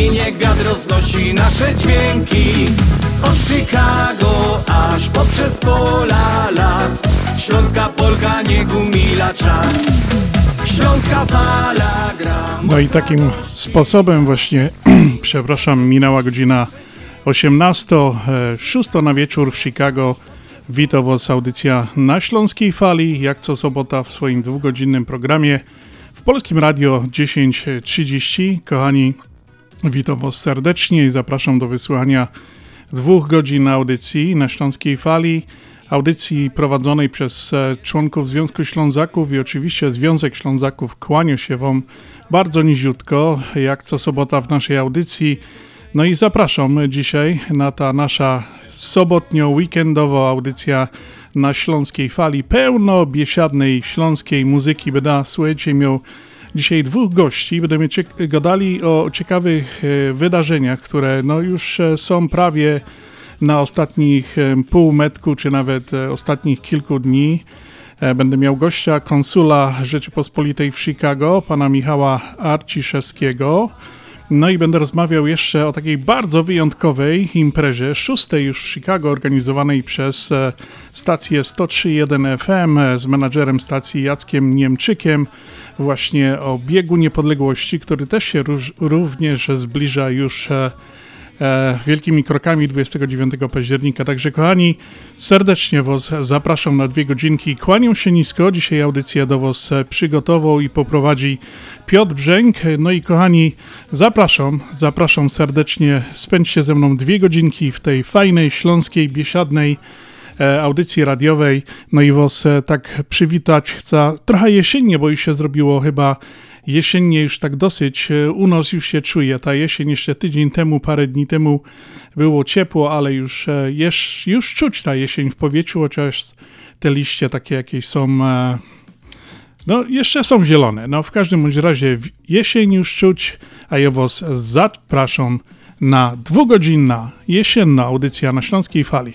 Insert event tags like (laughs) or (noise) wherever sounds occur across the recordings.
I niech wiatr roznosi nasze dźwięki Od Chicago aż poprzez pola las Śląska Polka niech umila czas Śląska fala gra No i takim sposobem właśnie, (clears throat) przepraszam, minęła godzina 18, 6 na wieczór w Chicago. Witam Was, audycja na Śląskiej Fali, jak co sobota w swoim dwugodzinnym programie w Polskim Radio 10.30. Kochani, witam Was serdecznie i zapraszam do wysłuchania dwóch godzin audycji na Śląskiej Fali. Audycji prowadzonej przez e, członków Związku Ślązaków i oczywiście Związek Ślązaków kłania się Wam bardzo niziutko, jak co sobota w naszej audycji. No i zapraszam dzisiaj na ta nasza sobotnio-weekendowa audycja na Śląskiej Fali, pełno biesiadnej śląskiej muzyki. Będę, słuchajcie, miał dzisiaj dwóch gości. Będziemy gadali o ciekawych e, wydarzeniach, które no już e, są prawie na ostatnich e, półmetku, czy nawet ostatnich kilku dni. Będę miał gościa konsula Rzeczypospolitej w Chicago, pana Michała Arciszewskiego. No i będę rozmawiał jeszcze o takiej bardzo wyjątkowej imprezie, szóstej już w Chicago, organizowanej przez stację 103.1 FM z menadżerem stacji Jackiem Niemczykiem, właśnie o biegu niepodległości, który też się również zbliża już e, wielkimi krokami 29 października. Także kochani, serdecznie Was zapraszam na dwie godzinki. Kłaniam się nisko. Dzisiaj audycję do Was przygotował i poprowadzi Piotr Brzęk. No i kochani, zapraszam, zapraszam serdecznie. Spędźcie ze mną dwie godzinki w tej fajnej, śląskiej, biesiadnej audycji radiowej. No i Was tak przywitać chcę trochę jesiennie, bo już się zrobiło chyba jesiennie już tak dosyć, u nas już się czuje. Ta jesień jeszcze tydzień temu, parę dni temu było ciepło, ale już, już, już czuć ta jesień w powietrzu, chociaż te liście takie jakieś są, no jeszcze są zielone. No w każdym bądź razie jesień już czuć, a ja Was zapraszam na dwugodzinna jesienna audycja na Śląskiej Fali.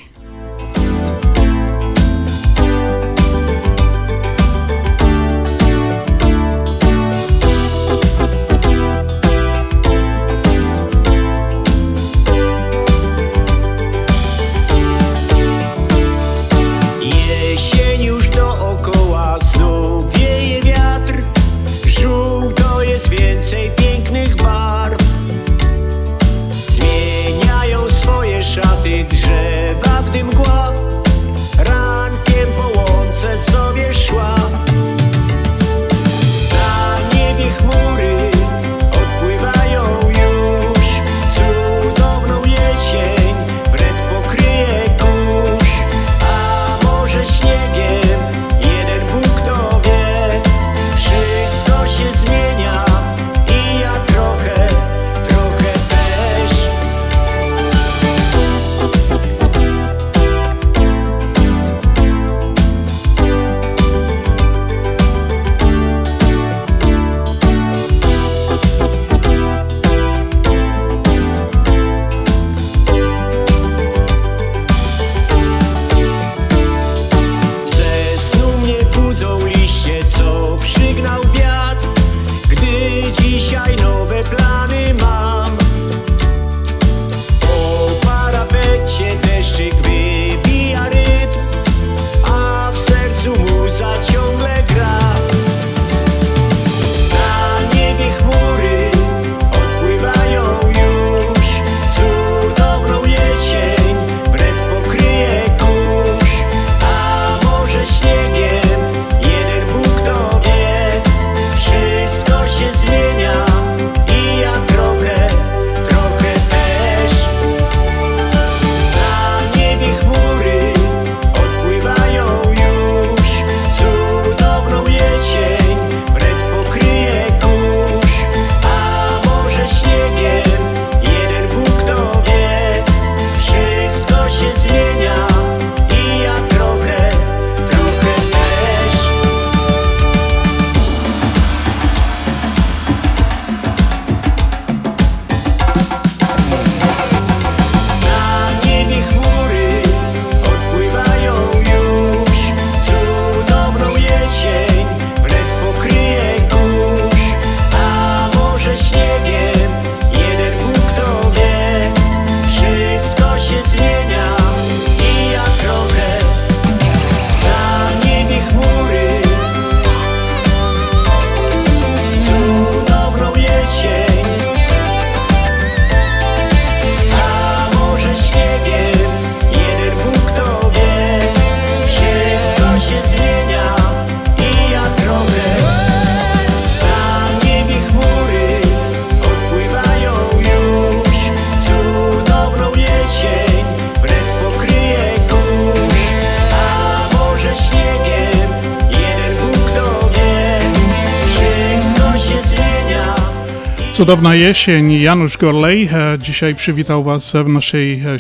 Cudowna jesień. Janusz Gorlej e, dzisiaj przywitał Was w naszej e,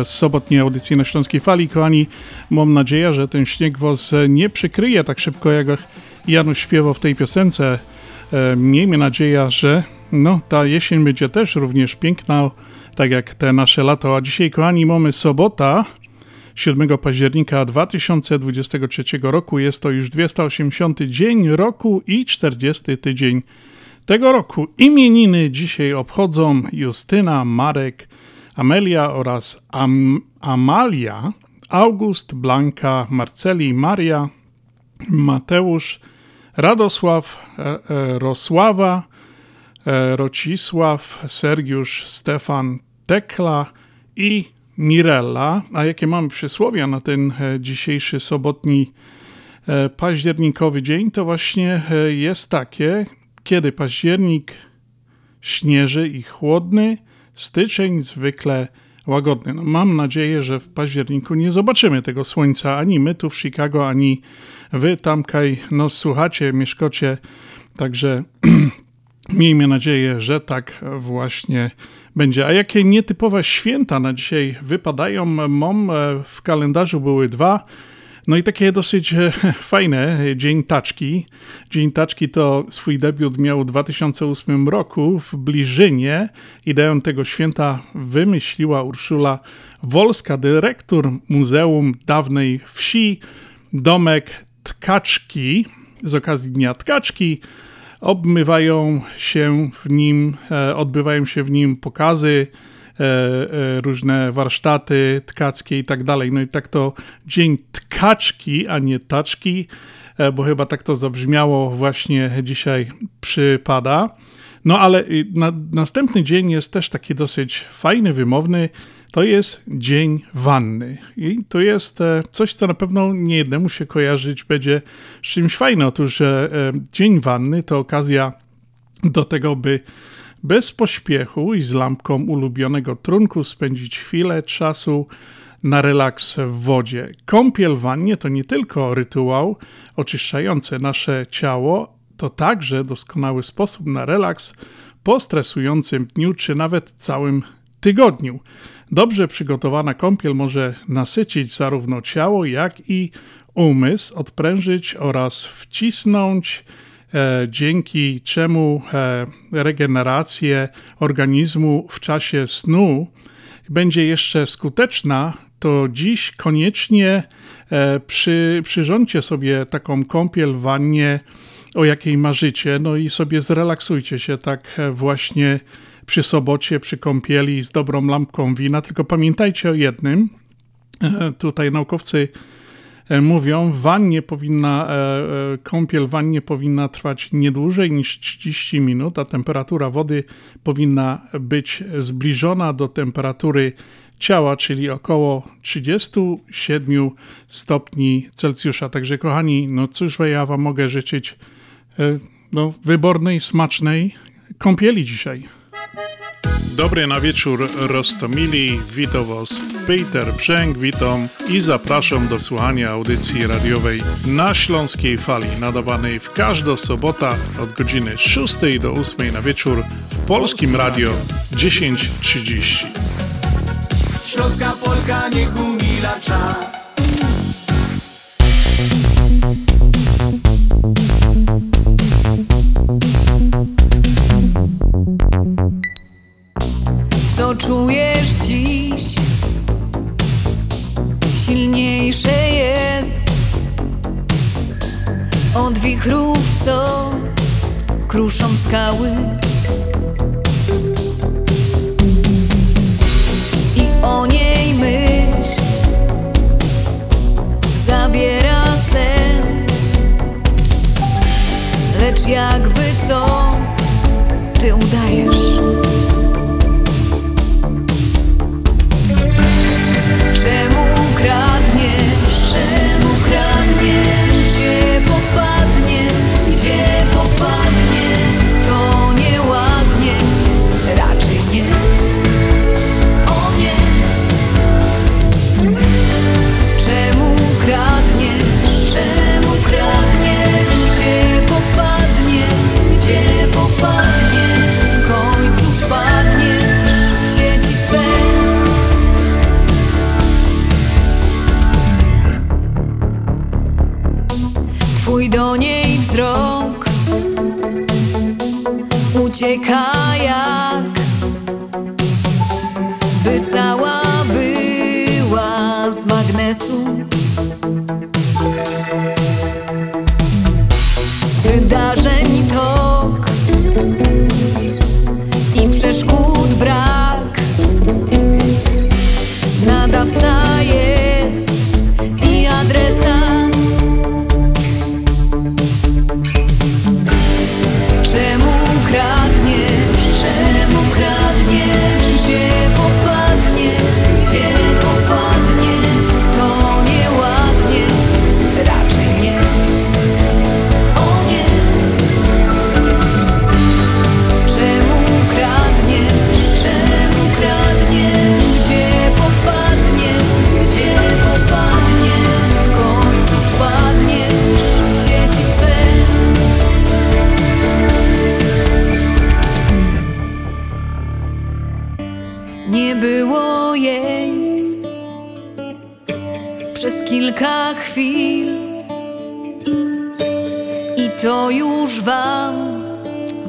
e, sobotniej audycji na Śląskiej Fali. Kochani, mam nadzieję, że ten śnieg Was nie przykryje tak szybko, jak Janusz śpiewał w tej piosence. Miejmy nadzieję, że no, ta jesień będzie też również piękna, tak jak te nasze lato. A dzisiaj, kochani, mamy sobota, 7 października 2023 roku. Jest to już 280 dzień roku i 40 tydzień tego roku imieniny dzisiaj obchodzą Justyna, Marek, Amelia oraz Am Amalia, August, Blanka, Marceli, Maria, Mateusz, Radosław, e, e, Rosława, e, Rocisław, Sergiusz, Stefan, Tekla i Mirella. A jakie mamy przysłowia na ten dzisiejszy sobotni październikowy dzień, to właśnie jest takie, kiedy październik śnieży i chłodny, styczeń zwykle łagodny. No, mam nadzieję, że w październiku nie zobaczymy tego słońca ani my tu w Chicago, ani wy tamkaj no, słuchacie, mieszkocie. Także (clears throat) miejmy nadzieję, że tak właśnie będzie. A jakie nietypowe święta na dzisiaj wypadają? Mom e, w kalendarzu były dwa. No i takie dosyć e, (laughs) fajne, Dzień Taczki. Dzień Taczki to swój debiut miał w 2008 roku w Bliżynie. Ideę tego święta wymyśliła Urszula Wolska, dyrektor Muzeum Dawnej Wsi, domek Tkaczki. Z okazji Dnia Tkaczki obmywają się w nim, e, odbywają się w nim pokazy, E, e, różne warsztaty tkackie i tak dalej. No i tak to dzień tkaczki, a nie taczki, e, bo chyba tak to zabrzmiało właśnie dzisiaj przypada. No ale na, następny dzień jest też taki dosyć fajny, wymowny. To jest dzień wanny. I to jest coś, co na pewno nie jednemu się kojarzyć będzie z czymś fajnym. Otóż dzień wanny to okazja do tego, by bez pośpiechu i z lampką ulubionego trunku spędzić chwilę czasu na relaks w wodzie. Kąpiel w wannie to nie tylko rytuał oczyszczający nasze ciało, to także doskonały sposób na relaks po stresującym dniu czy nawet całym tygodniu. Dobrze przygotowana kąpiel może nasycić zarówno ciało, jak i umysł, odprężyć oraz wcisnąć dzięki czemu e, regeneracja organizmu w czasie snu będzie jeszcze skuteczna, to dziś koniecznie e, przy, przyrządźcie sobie taką kąpiel w wannie, o jakiej marzycie, no i sobie zrelaksujcie się tak właśnie przy sobocie, przy kąpieli z dobrą lampką wina. Tylko pamiętajcie o jednym, tutaj naukowcy E, mówią, wannie powinna, e, e, kąpiel wannie powinna trwać nie dłużej niż 30 minut, a temperatura wody powinna być zbliżona do temperatury ciała, czyli około 37 stopni Celsjusza. Także kochani, no cóż ja wam mogę życzyć no, wybornej, smacznej kąpieli dzisiaj. Dobry na wieczór Rostomili, witam Was Peter Brzęk, witam i zapraszam do słuchania audycji radiowej na Śląskiej Fali, nadawanej w każdą sobotę od godziny 6 do 8 na wieczór w Polskim Radio 10.30. Śląska Polka niech umila czas Co czujesz dziś? Silniejsze jest od wichrów, co kruszą skały. I o niej myśl zabiera sen, lecz jakby co ty udajesz. Gdzie popadnie, gdzie człowieka jak by cała była z magnesu.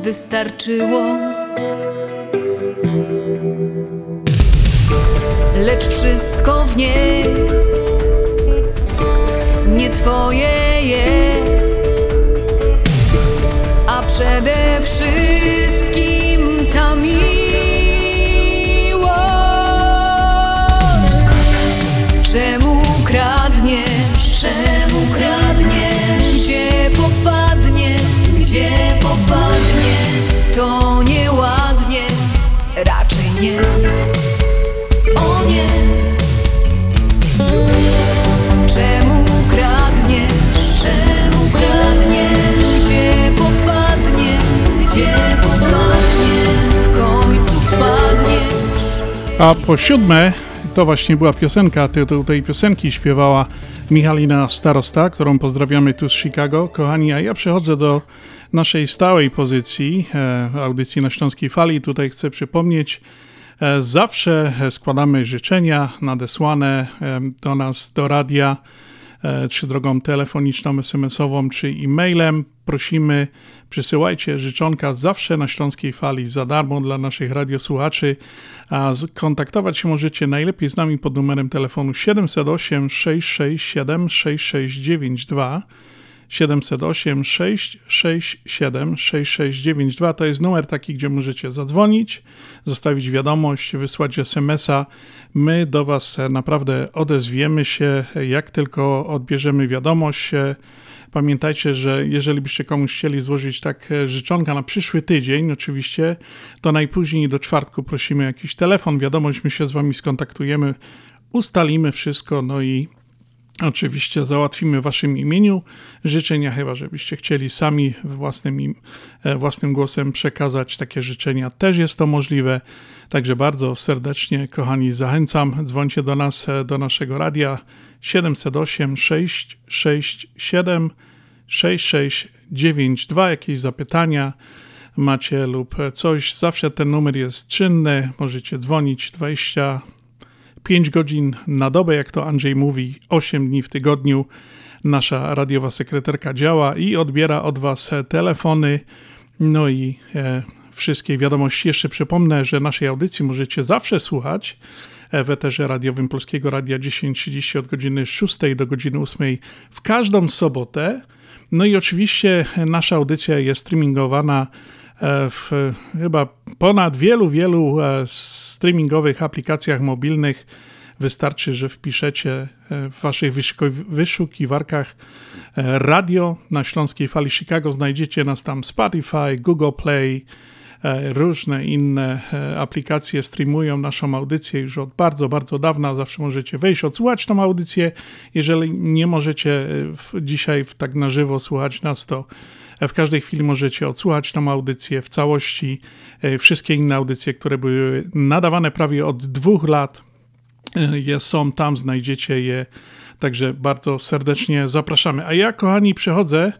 Wystarczyło. Lecz wszystko w niej nie twoje jest, a przede wszystkim A po siódme, to właśnie była piosenka, tytuł tej piosenki śpiewała Michalina Starosta, którą pozdrawiamy tu z Chicago. Kochani, a ja przechodzę do naszej stałej pozycji, e, audycji na Śląskiej Fali. Tutaj chcę przypomnieć, e, zawsze składamy życzenia nadesłane e, do nas, do radia, czy drogą telefoniczną, SMS-ową, czy e-mailem. Prosimy, przysyłajcie życzonka zawsze na Śląskiej Fali za darmo dla naszych radiosłuchaczy, a kontaktować się możecie najlepiej z nami pod numerem telefonu 708 667 6692 708 667 6692 to jest numer taki, gdzie możecie zadzwonić, zostawić wiadomość, wysłać SMS-a. My do Was naprawdę odezwiemy się, jak tylko odbierzemy wiadomość. Pamiętajcie, że jeżeli byście komuś chcieli złożyć tak życzonka na przyszły tydzień, oczywiście, to najpóźniej do czwartku prosimy jakiś telefon, wiadomość, my się z Wami skontaktujemy, ustalimy wszystko, no i Oczywiście załatwimy w Waszym imieniu życzenia, chyba żebyście chcieli sami własnym, e, własnym głosem przekazać takie życzenia. Też jest to możliwe. Także bardzo serdecznie, kochani, zachęcam. Dzwońcie do nas, e, do naszego radia 708 667 6692. Jakieś zapytania macie lub coś, zawsze ten numer jest czynny. Możecie dzwonić 20 5 godzin na dobę, jak to Andrzej mówi, 8 dni w tygodniu. Nasza radiowa sekretarka działa i odbiera od Was telefony. No i e, wszystkie wiadomości. Jeszcze przypomnę, że naszej audycji możecie zawsze słuchać w eterze radiowym Polskiego Radia 10.30 od godziny 6 do godziny 8 w każdą sobotę. No i oczywiście nasza audycja jest streamingowana w chyba ponad wielu, wielu streamingowych aplikacjach mobilnych. Wystarczy, że wpiszecie w waszych wyszukiwarkach radio na Śląskiej Fali Chicago. Znajdziecie nas tam Spotify, Google Play, różne inne aplikacje streamują naszą audycję już od bardzo, bardzo dawna. Zawsze możecie wejść, odsłuchać tą audycję. Jeżeli nie możecie dzisiaj tak na żywo słuchać nas, to w każdej chwili możecie odsłuchać tą audycję w całości. Wszystkie inne audycje, które były nadawane prawie od dwóch lat, je, są tam, znajdziecie je. Także bardzo serdecznie zapraszamy. A ja, kochani, przechodzę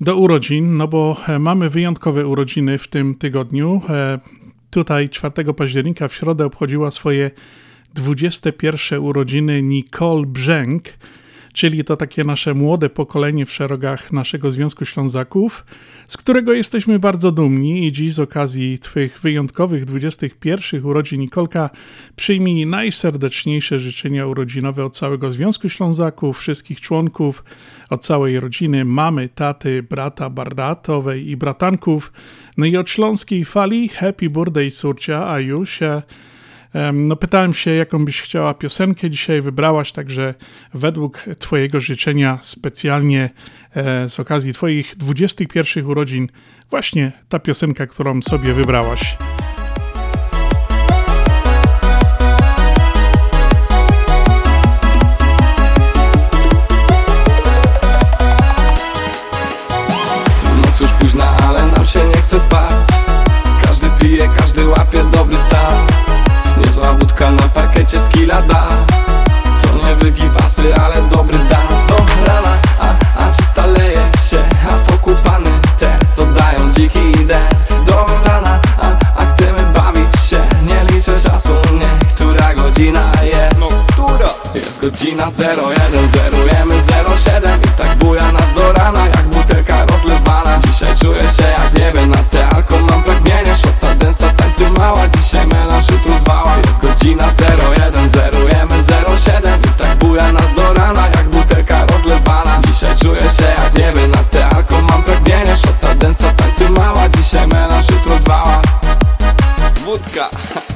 do urodzin, no bo mamy wyjątkowe urodziny w tym tygodniu. Tutaj 4 października w środę obchodziła swoje 21 urodziny Nicole Brzęk, czyli to takie nasze młode pokolenie w szeregach naszego Związku Ślązaków, z którego jesteśmy bardzo dumni i dziś z okazji Twych wyjątkowych 21 urodzin Nikolka przyjmij najserdeczniejsze życzenia urodzinowe od całego Związku Ślązaków, wszystkich członków, od całej rodziny, mamy, taty, brata, bardatowej i bratanków, no i od śląskiej fali Happy Birthday córcia, a już no pytałem się, jaką byś chciała piosenkę dzisiaj wybrałaś, także według Twojego życzenia specjalnie e, z okazji Twoich 21 urodzin właśnie ta piosenka, którą sobie wybrałaś. Noc późna, ale nam się nie chce spać Każdy pije, każdy łapie dobry stan Niezła wódka na pakiecie z da. To nie wygibasy, ale dobry dans. Do rana, a, a czysta leje się A wokół pany te, co dają dziki dance. Do rana, a, a chcemy bawić się. Nie liczę czasu, nie, która godzina jest. No która? Jest godzina 01, zerujemy 07 I tak buja nas do rana, jak butelka Dzisiaj czuję się jak nie wiem na te alko. Mam pragnienie, szota densa, tańcu mała. Dzisiaj melanż jutro zwała. Jest godzina 01, zerujemy 07 I tak buja nas do rana, jak butelka rozlewana. Dzisiaj czuję się jak nie wiem na te alko. Mam pragnienie, szota densa, tańcu mała. Dzisiaj melanż jutro zwała. Wódka (laughs)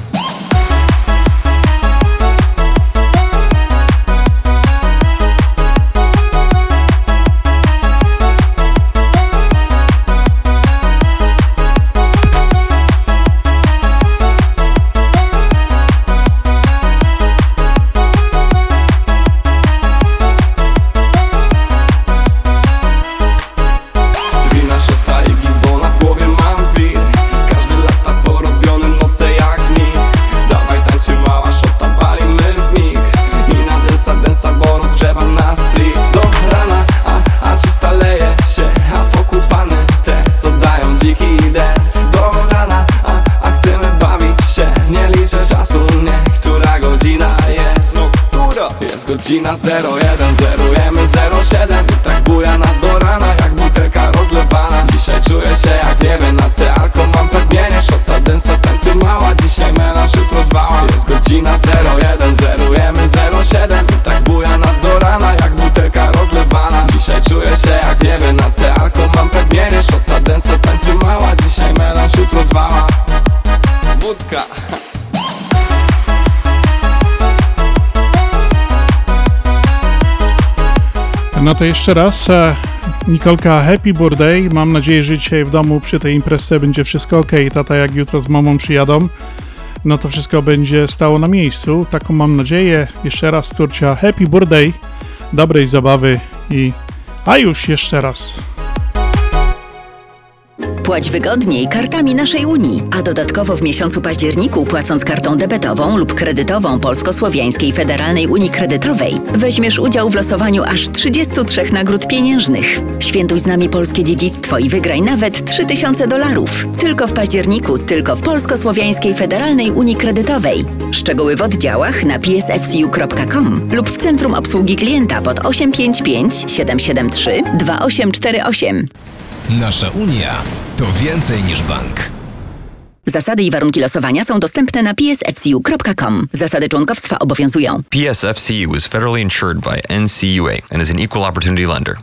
Jest godzina 01, zerujemy 07 I tak buja nas do rana, jak butelka rozlewana. Dzisiaj czuję się jak nie wiem na te alko Mam pragnienie, to jeszcze raz, e, Nikolka, happy birthday. Mam nadzieję, że dzisiaj w domu przy tej imprezie będzie wszystko ok. Tata, jak jutro z mamą przyjadą, no to wszystko będzie stało na miejscu. Taką mam nadzieję. Jeszcze raz, córcia, happy birthday, dobrej zabawy i a już jeszcze raz. Płać wygodniej kartami naszej Unii, a dodatkowo w miesiącu październiku płacąc kartą debetową lub kredytową Polsko-Słowiańskiej Federalnej Unii Kredytowej weźmiesz udział w losowaniu aż 33 nagród pieniężnych. Świętuj z nami polskie dziedzictwo i wygraj nawet 3000 dolarów. Tylko w październiku, tylko w Polsko-Słowiańskiej Federalnej Unii Kredytowej. Szczegóły w oddziałach na psfcu.com lub w Centrum Obsługi Klienta pod 855 773 2848. Nasza Unia to więcej niż bank. Zasady i warunki losowania są dostępne na psfcu.com. Zasady członkowstwa obowiązują. PSFCU is federally insured by NCUA and is an equal opportunity lender.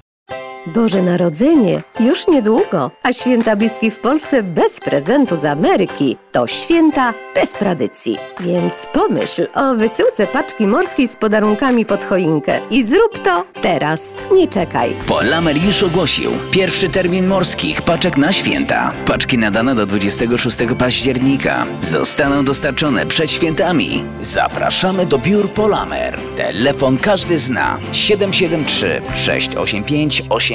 Boże Narodzenie już niedługo, a święta bliskie w Polsce bez prezentu z Ameryki to święta bez tradycji. Więc pomyśl o wysyłce paczki morskiej z podarunkami pod choinkę i zrób to teraz. Nie czekaj. Polamer już ogłosił pierwszy termin morskich paczek na święta. Paczki nadane do 26 października zostaną dostarczone przed świętami. Zapraszamy do biur Polamer. Telefon każdy zna 773 685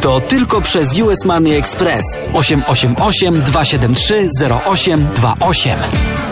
to tylko przez US Money Express 888 273 0828.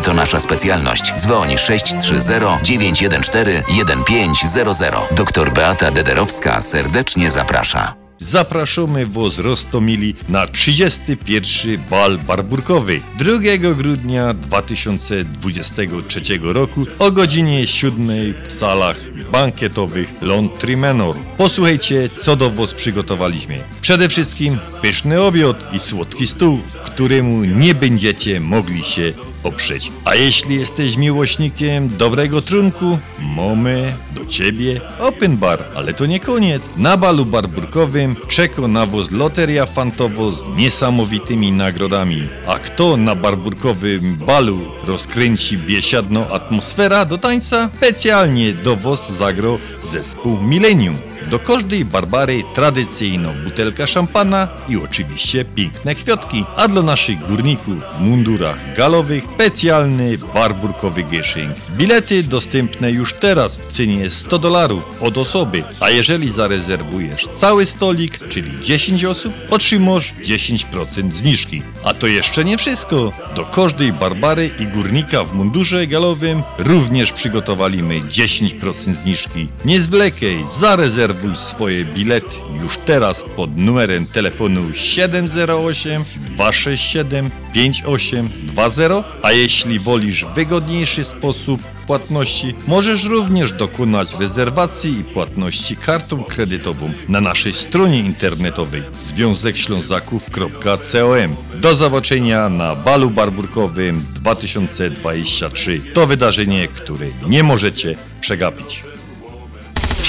to nasza specjalność. Dzwoń 630 914 1500. Doktor Beata Dederowska serdecznie zaprasza. Zapraszamy Was Rostomili na 31. bal barburkowy 2 grudnia 2023 roku o godzinie 7 w salach bankietowych Laundry Manor. Posłuchajcie, co do Was przygotowaliśmy. Przede wszystkim pyszny obiad i słodki stół, któremu nie będziecie mogli się oprzeć. A jeśli jesteś miłośnikiem dobrego trunku, mamy do Ciebie open bar. Ale to nie koniec. Na balu barburkowym czeka na Was loteria fantowo z niesamowitymi nagrodami. A kto na barburkowym balu rozkręci biesiadną atmosfera do tańca? Specjalnie do Was zagrał zespół Millennium. Do każdej Barbary tradycyjną butelka szampana i oczywiście piękne kwiatki, a dla naszych górników w mundurach galowych specjalny barburkowy gieszynk. Bilety dostępne już teraz w cenie 100 dolarów od osoby, a jeżeli zarezerwujesz cały stolik, czyli 10 osób, otrzymasz 10% zniżki. A to jeszcze nie wszystko. Do każdej Barbary i górnika w mundurze galowym również przygotowaliśmy 10% zniżki. Nie zwlekaj, zarezerwuj swoje bilety już teraz pod numerem telefonu 708 267 5820, a jeśli wolisz wygodniejszy sposób płatności, możesz również dokonać rezerwacji i płatności kartą kredytową na naszej stronie internetowej związekślązaków.com. Do zobaczenia na balu barburkowym 2023. To wydarzenie, które nie możecie przegapić.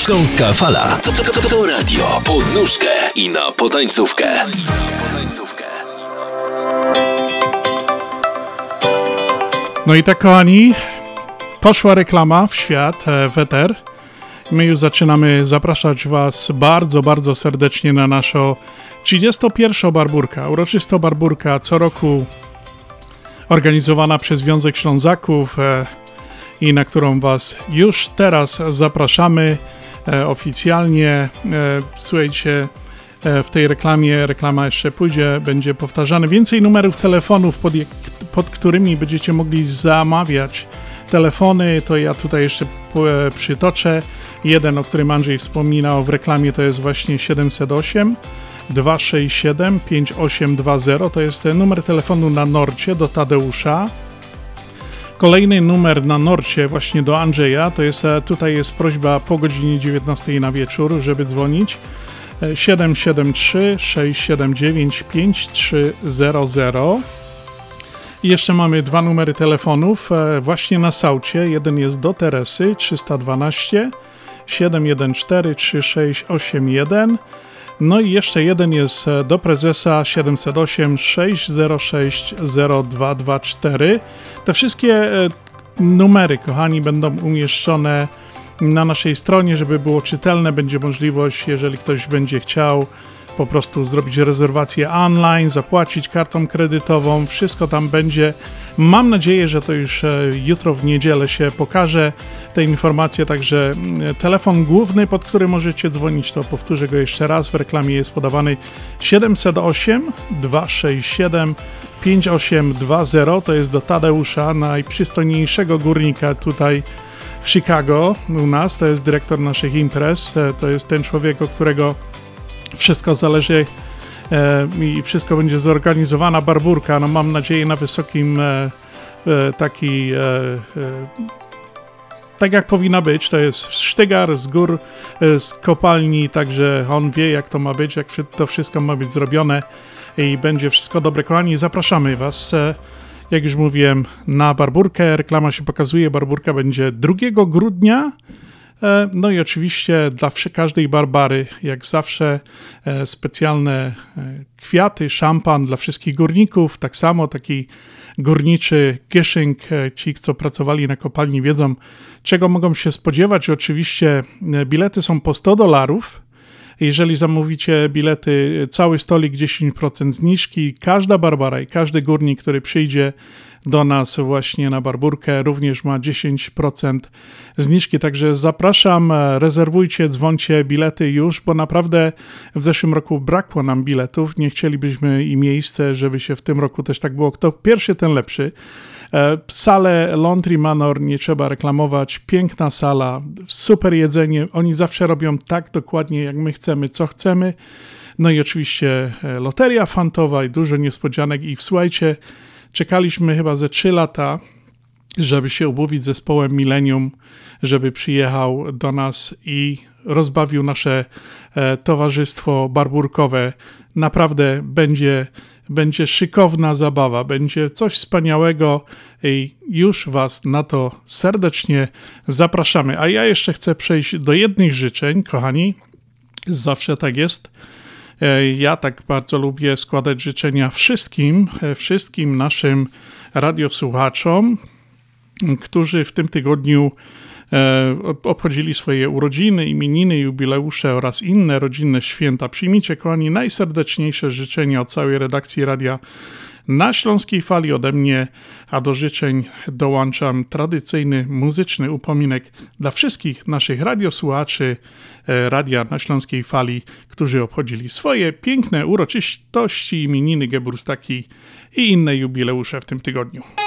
Śląska Fala. To, to, to, to radio pod nóżkę i na potańcówkę. No i tak, kochani, poszła reklama w świat, e, w eter. My już zaczynamy zapraszać Was bardzo, bardzo serdecznie na naszą 31. barburka. Uroczysta barburka co roku organizowana przez Związek Ślązaków e, i na którą Was już teraz zapraszamy oficjalnie. E, słuchajcie, e, w tej reklamie, reklama jeszcze pójdzie, będzie powtarzane więcej numerów telefonów, pod, pod którymi będziecie mogli zamawiać telefony, to ja tutaj jeszcze przytoczę. Jeden, o którym Andrzej wspominał w reklamie, to jest właśnie 708 267 5820, to jest numer telefonu na Norcie do Tadeusza. Kolejny numer na Norcie właśnie do Andrzeja, to jest e, tutaj jest prośba po godzinie 19 na wieczór, żeby dzwonić. E, 773 679 5300. I jeszcze mamy dwa numery telefonów e, właśnie na Saucie. Jeden jest do Teresy 312 714 3681. No i jeszcze jeden jest e, do prezesa 708 606 0224. Te wszystkie e, numery, kochani, będą umieszczone na naszej stronie, żeby było czytelne. Będzie możliwość, jeżeli ktoś będzie chciał, po prostu zrobić rezerwację online, zapłacić kartą kredytową. Wszystko tam będzie. Mam nadzieję, że to już e, jutro w niedzielę się pokaże te informacje, także telefon główny, pod który możecie dzwonić, to powtórzę go jeszcze raz, w reklamie jest podawany 708 267 5820, to jest do Tadeusza, najprzystojniejszego górnika tutaj w Chicago u nas, to jest dyrektor naszych imprez, e, to jest ten człowiek, o którego wszystko zależy i wszystko będzie zorganizowana barburka. No mam nadzieję na wysokim e, e, taki e, e, tak jak powinna być. To jest sztygar z gór, e, z kopalni, także on wie, jak to ma być, jak to wszystko ma być zrobione i będzie wszystko dobre. Kochani, zapraszamy Was, e, jak już mówiłem, na Barburkę. Reklama się pokazuje. Barburka będzie 2 grudnia. E, No i oczywiście dla każdej Barbary, jak zawsze, e, specjalne e, kwiaty, szampan dla wszystkich górników. Tak samo taki górniczy Gieszynk, ci, co pracowali na kopalni, wiedzą, czego mogą się spodziewać. Oczywiście bilety są po 100 dolarów. Jeżeli zamówicie bilety, e, cały stolik 10% zniżki, każda Barbara i każdy górnik, który przyjdzie do nas właśnie na Barburkę, również ma 10% zniżki. Także zapraszam, e, rezerwujcie, dzwoncie bilety już, bo naprawdę w zeszłym roku brakło nam biletów. Nie chcielibyśmy i miejsce, żeby się w tym roku też tak było. Kto pierwszy, ten lepszy. E, Salę Laundry Manor nie trzeba reklamować. Piękna sala, super jedzenie. Oni zawsze robią tak dokładnie, jak my chcemy, co chcemy. No i oczywiście e, loteria fantowa i dużo niespodzianek. I słuchajcie, czekaliśmy chyba ze 3 lata, żeby się umówić z zespołem Millennium, żeby przyjechał do nas i rozbawił nasze e, towarzystwo barburkowe. Naprawdę będzie, będzie szykowna zabawa, będzie coś wspaniałego i już Was na to serdecznie zapraszamy. A ja jeszcze chcę przejść do jednych życzeń, kochani. Zawsze tak jest. E, Ja tak bardzo lubię składać życzenia wszystkim, e, wszystkim naszym radiosłuchaczom, którzy w tym tygodniu obchodzili swoje urodziny, imieniny, jubileusze oraz inne rodzinne święta. Przyjmijcie, kochani, najserdeczniejsze życzenia od całej redakcji radia na Śląskiej Fali ode mnie, a do życzeń dołączam tradycyjny muzyczny upominek dla wszystkich naszych radiosłuchaczy e, Radia na Śląskiej Fali, którzy obchodzili swoje piękne uroczystości, imieniny, geburstaki i inne jubileusze w tym tygodniu.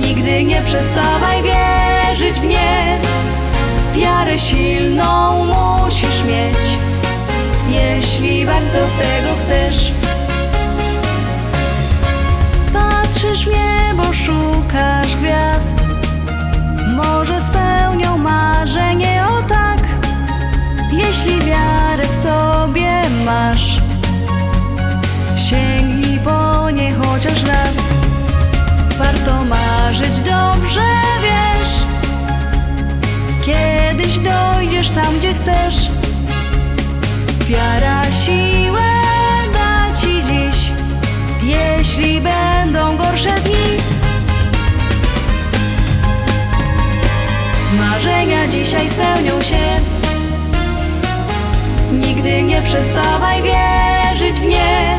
Nigdy nie przestawaj wierzyć w nie. Wiarę silną musisz mieć. Jeśli bardzo tego chcesz. Patrzysz w niebo, szukasz gwiazd. Może spełnią marzenie o tak. Jeśli wiarę w sobie masz. Sięgnij po nie chociaż raz. Warto marzyć dobrze, wiesz? Kiedyś dojdziesz tam, gdzie chcesz. Wiara siłę da ci dziś. Jeśli będą gorsze dni. Marzenia dzisiaj spełnią się. Nigdy nie przestawaj wierzyć w nie.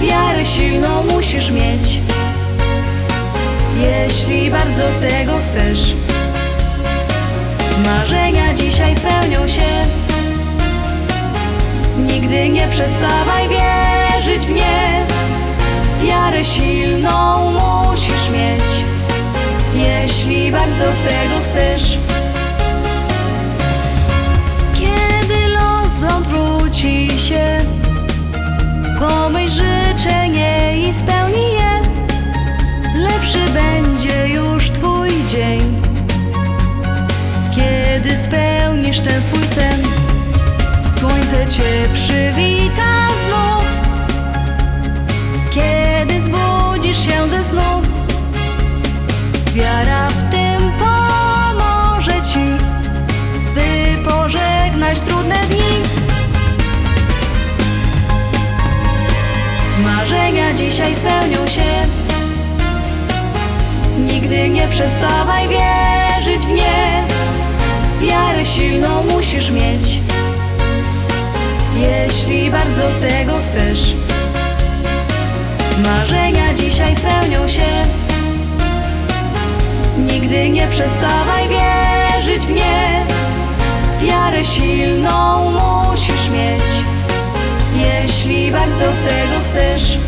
Wiarę silną musisz mieć Jeśli bardzo tego chcesz Marzenia dzisiaj spełnią się. Nigdy nie przestawaj wierzyć w nie. Wiarę silną musisz mieć. Jeśli bardzo tego chcesz Kiedy los odwróci się Pomyśl życzenie i spełnij Lepszy będzie już twój dzień? Kiedy spełnisz ten swój sen? Słońce cię przywita znów. Kiedy zbudzisz się ze snu? Wiara w tym pomoże ci By pożegnać trudne dni. Marzenia dzisiaj spełnią się Nigdy nie przestawaj wierzyć w nie. Wiarę silną musisz mieć. Jeśli bardzo tego chcesz. Marzenia dzisiaj spełnią się. Nigdy nie przestawaj wierzyć w nie. Wiarę silną musisz mieć. Jeśli bardzo tego chcesz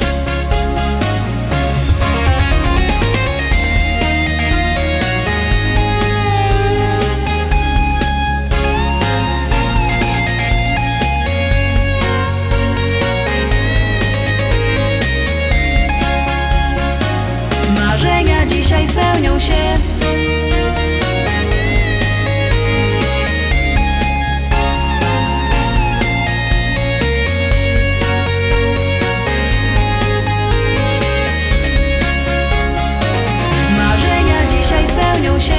dzisiaj spełnią się. Marzenia dzisiaj spełnią się.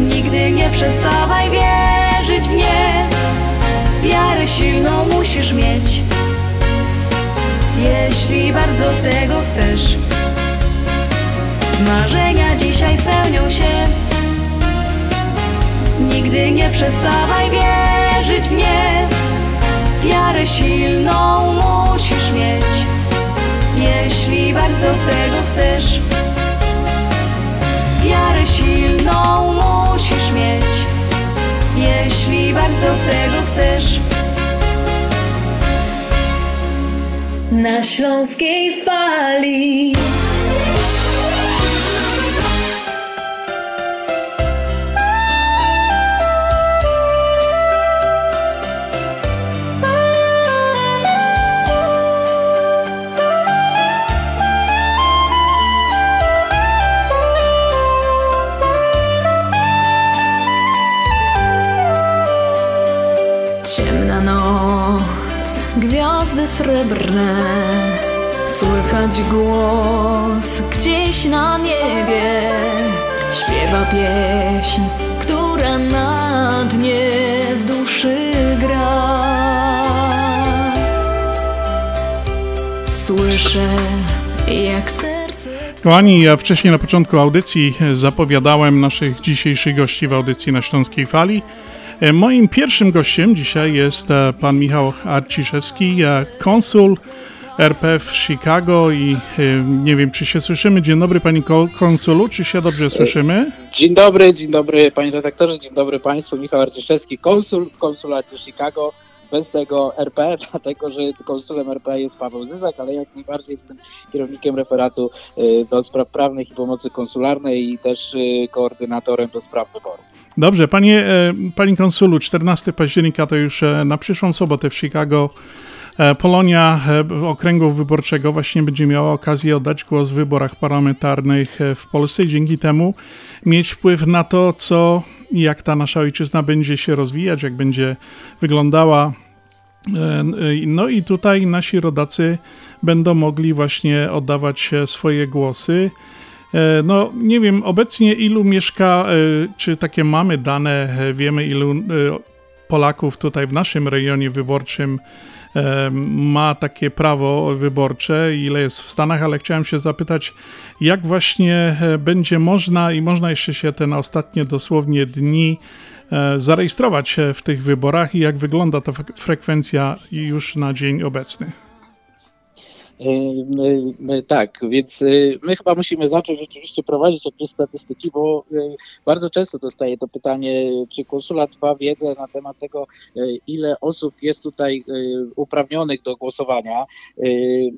Nigdy nie przestawaj wierzyć w nie. Wiarę silną musisz mieć. Jeśli bardzo tego chcesz Marzenia dzisiaj spełnią się. Nigdy nie przestawaj wierzyć w nie. Wiarę silną musisz mieć. Jeśli bardzo tego chcesz Wiarę silną musisz mieć. Jeśli bardzo tego chcesz. Na śląskiej fali srebrne. Słychać głos gdzieś na niebie. Śpiewa pieśń, która na dnie w duszy gra. Słyszę jak serce Kochani, ja wcześniej na początku audycji zapowiadałem naszych dzisiejszych gości w audycji na Śląskiej Fali. E, Moim pierwszym gościem dzisiaj jest e, pan Michał Arciszewski, e, konsul RP w Chicago i nie wiem, czy się słyszymy. Dzień dobry panie ko- konsulu, czy się dobrze słyszymy? Dzień dobry, dzień dobry panie redaktorze, dzień dobry państwu. Michał Arciszewski, konsul w konsulacie Chicago. Bez tego RP, (laughs) dlatego że konsulem RP jest Paweł Zyzak, ale jak najbardziej jestem kierownikiem referatu do spraw prawnych i pomocy konsularnej i też koordynatorem do spraw wyborów. Dobrze, panie, e, panie konsulu, 14 października to już e, na przyszłą sobotę w Chicago e, Polonia okręgu wyborczego właśnie będzie miała okazję oddać głos w wyborach parlamentarnych w Polsce i dzięki temu mieć wpływ na to, co jak ta nasza ojczyzna będzie się rozwijać, jak będzie wyglądała. No i tutaj nasi rodacy będą mogli właśnie oddawać swoje głosy. E, No, nie wiem obecnie ilu mieszka, e, czy takie mamy dane, e, wiemy ilu Polaków tutaj w naszym rejonie wyborczym ma takie prawo wyborcze, ile jest w Stanach, ale chciałem się zapytać, jak właśnie będzie można i można jeszcze się te na ostatnie dosłownie dni zarejestrować w tych wyborach i jak wygląda ta fre- frekwencja już na dzień obecny. Y, y, y, Tak, więc my chyba musimy zacząć rzeczywiście prowadzić jakieś statystyki, bo bardzo często dostaję to pytanie, czy konsulat ma wiedzę na temat tego, ile osób jest tutaj uprawnionych do głosowania.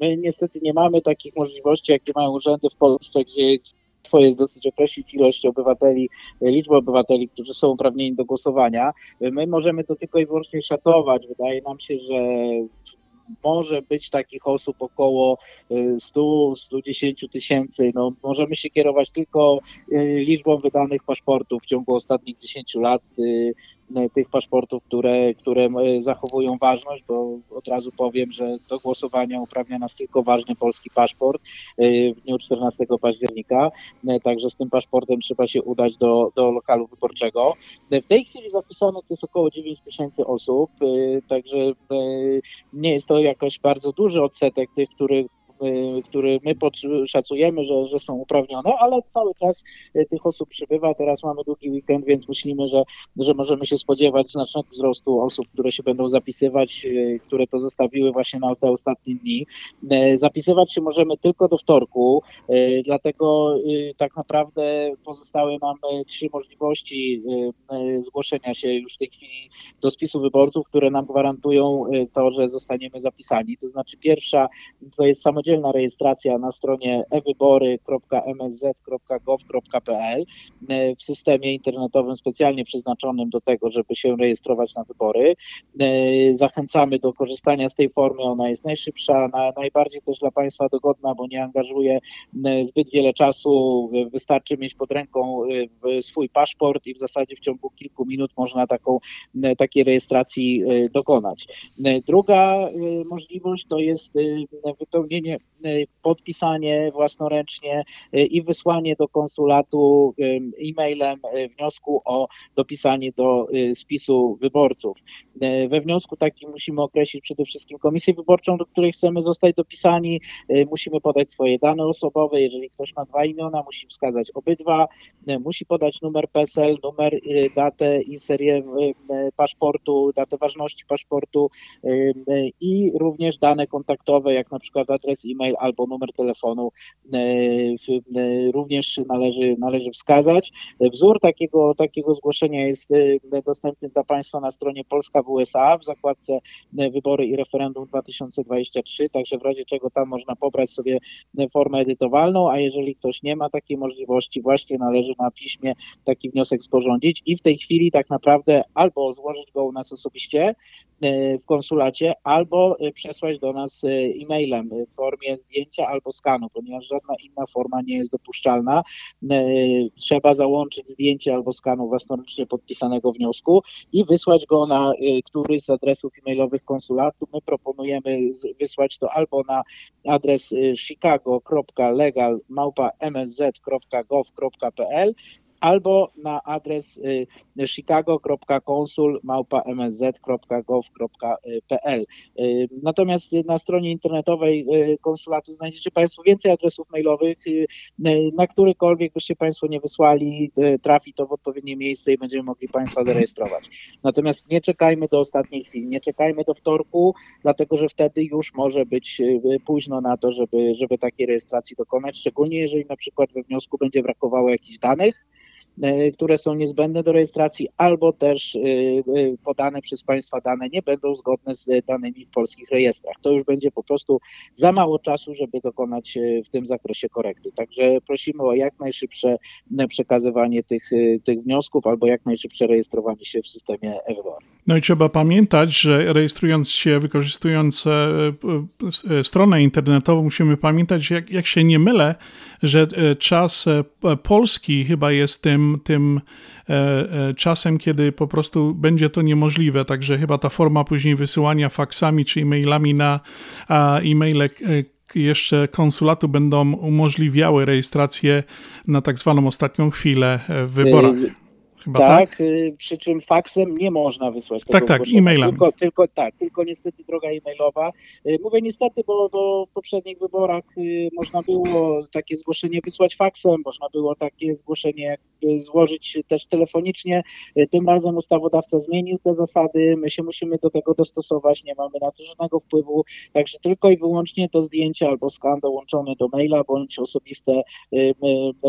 My niestety nie mamy takich możliwości, jakie mają urzędy w Polsce, gdzie łatwo jest dosyć określić ilość obywateli, liczbę obywateli, którzy są uprawnieni do głosowania. My możemy to tylko i wyłącznie szacować. Wydaje nam się, że może być takich osób około y, 100-110 tysięcy. No, możemy się kierować tylko y, liczbą wydanych paszportów w ciągu ostatnich 10 lat, y, y, tych paszportów, które, które y, zachowują ważność, bo od razu powiem, że do głosowania uprawnia nas tylko ważny polski paszport y, w dniu 14 października, także z tym paszportem trzeba się udać do, do lokalu wyborczego. W tej chwili zapisanych jest około 9 tysięcy osób, także nie jest to jakoś bardzo duży odsetek tych, których który my szacujemy, że, że są uprawnione, ale cały czas tych osób przybywa. Teraz mamy długi weekend, więc myślimy, że, że możemy się spodziewać znacznego wzrostu osób, które się będą zapisywać, które to zostawiły właśnie na te ostatnie dni. Zapisywać się możemy tylko do wtorku, dlatego tak naprawdę pozostałe mamy trzy możliwości zgłoszenia się już w tej chwili do spisu wyborców, które nam gwarantują to, że zostaniemy zapisani. To znaczy pierwsza to jest samodzielna rejestracja na stronie ewybory.msz.gov.pl w systemie internetowym specjalnie przeznaczonym do tego, żeby się rejestrować na wybory. Zachęcamy do korzystania z tej formy, ona jest najszybsza, najbardziej też dla Państwa dogodna, bo nie angażuje zbyt wiele czasu, wystarczy mieć pod ręką swój paszport i w zasadzie w ciągu kilku minut można taką, takiej rejestracji dokonać. Druga możliwość to jest wypełnienie, podpisanie własnoręcznie i wysłanie do konsulatu e-mailem wniosku o dopisanie do spisu wyborców. We wniosku takim musimy określić przede wszystkim komisję wyborczą, do której chcemy zostać dopisani. Musimy podać swoje dane osobowe. Jeżeli ktoś ma dwa imiona, musi wskazać obydwa. Musi podać numer PESEL, numer, datę i serię paszportu, datę ważności paszportu i również dane kontaktowe, jak na przykład adres e-mail albo numer telefonu również należy, należy wskazać. Wzór takiego, takiego zgłoszenia jest dostępny dla Państwa na stronie Polska w USA w zakładce Wybory i Referendum 2023, także w razie czego tam można pobrać sobie formę edytowalną, a jeżeli ktoś nie ma takiej możliwości, właśnie należy na piśmie taki wniosek sporządzić i w tej chwili tak naprawdę albo złożyć go u nas osobiście w konsulacie, albo przesłać do nas e-mailem w formie zdjęcia albo skanu, ponieważ żadna inna forma nie jest dopuszczalna. Trzeba załączyć zdjęcie albo skanu własnoręcznie podpisanego wniosku i wysłać go na któryś z adresów e-mailowych konsulatu. My proponujemy wysłać to albo na adres chicago.legal.msz.gov.pl albo na adres chicago.konsul.msz.gov.pl. Natomiast na stronie internetowej konsulatu znajdziecie Państwo więcej adresów mailowych, na którykolwiek byście Państwo nie wysłali, trafi to w odpowiednie miejsce i będziemy mogli Państwa zarejestrować. Natomiast nie czekajmy do ostatniej chwili, nie czekajmy do wtorku, dlatego że wtedy już może być późno na to, żeby, żeby takiej rejestracji dokonać, szczególnie jeżeli na przykład we wniosku będzie brakowało jakichś danych, które są niezbędne do rejestracji, albo też podane przez Państwa dane nie będą zgodne z danymi w polskich rejestrach. To już będzie po prostu za mało czasu, żeby dokonać w tym zakresie korekty. Także prosimy o jak najszybsze przekazywanie tych, tych wniosków albo jak najszybsze rejestrowanie się w systemie e-wybory. No i trzeba pamiętać, że rejestrując się, wykorzystując stronę internetową, musimy pamiętać, jak, jak się nie mylę, że czas polski chyba jest tym, tym czasem, kiedy po prostu będzie to niemożliwe. Także chyba ta forma później wysyłania faksami czy e-mailami na e-maile jeszcze konsulatu będą umożliwiały rejestrację na tak zwaną ostatnią chwilę w wyborach. Chyba tak, tak? y, przy czym faksem nie można wysłać tego Tak, tak, e-mailem. Tylko, tylko, tak, tylko niestety droga e-mailowa. Y, Mówię niestety, bo, bo w poprzednich wyborach y, można było takie zgłoszenie wysłać faksem, można było takie zgłoszenie jakby złożyć też telefonicznie. Tym razem ustawodawca zmienił te zasady, my się musimy do tego dostosować, nie mamy na to żadnego wpływu, także tylko i wyłącznie to zdjęcie albo skan dołączony do maila, bądź osobiste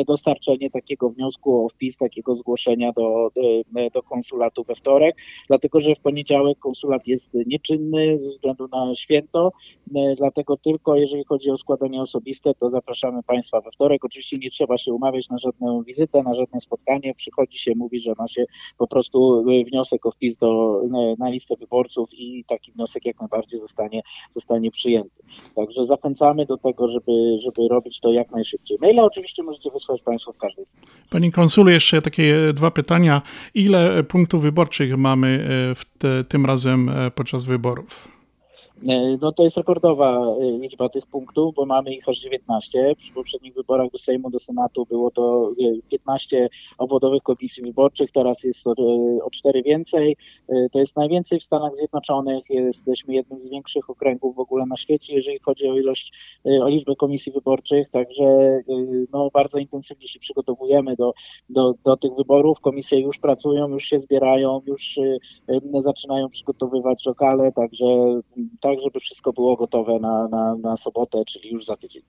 dostarczenie takiego wniosku o wpis takiego zgłoszenia do, do, do konsulatu we wtorek, dlatego że w poniedziałek konsulat jest nieczynny ze względu na święto, e, dlatego tylko jeżeli chodzi o składanie osobiste, to zapraszamy Państwa we wtorek. Oczywiście nie trzeba się umawiać na żadną wizytę, na żadne spotkanie, przychodzi się, mówi, że ma się po prostu e, wniosek o wpis do, e, na listę wyborców i taki wniosek jak najbardziej zostanie, zostanie przyjęty. Także zachęcamy do tego, żeby, żeby robić to jak najszybciej. Maila oczywiście możecie wysłać Państwo w każdej Panie konsulu, jeszcze takie dwa pytania. Ile punktów wyborczych mamy w te, tym razem podczas wyborów? No to jest rekordowa liczba tych punktów, bo mamy ich aż 19. Przy poprzednich wyborach do Sejmu, do Senatu było to 15 obwodowych komisji wyborczych, teraz jest o, o 4 więcej. To jest najwięcej w Stanach Zjednoczonych, jesteśmy jednym z większych okręgów w ogóle na świecie, jeżeli chodzi o ilość, o liczbę komisji wyborczych, także no, bardzo intensywnie się przygotowujemy do, do, do tych wyborów. Komisje już pracują, już się zbierają, już zaczynają przygotowywać lokale, także tak, żeby wszystko było gotowe na, na, na sobotę, czyli już za tydzień.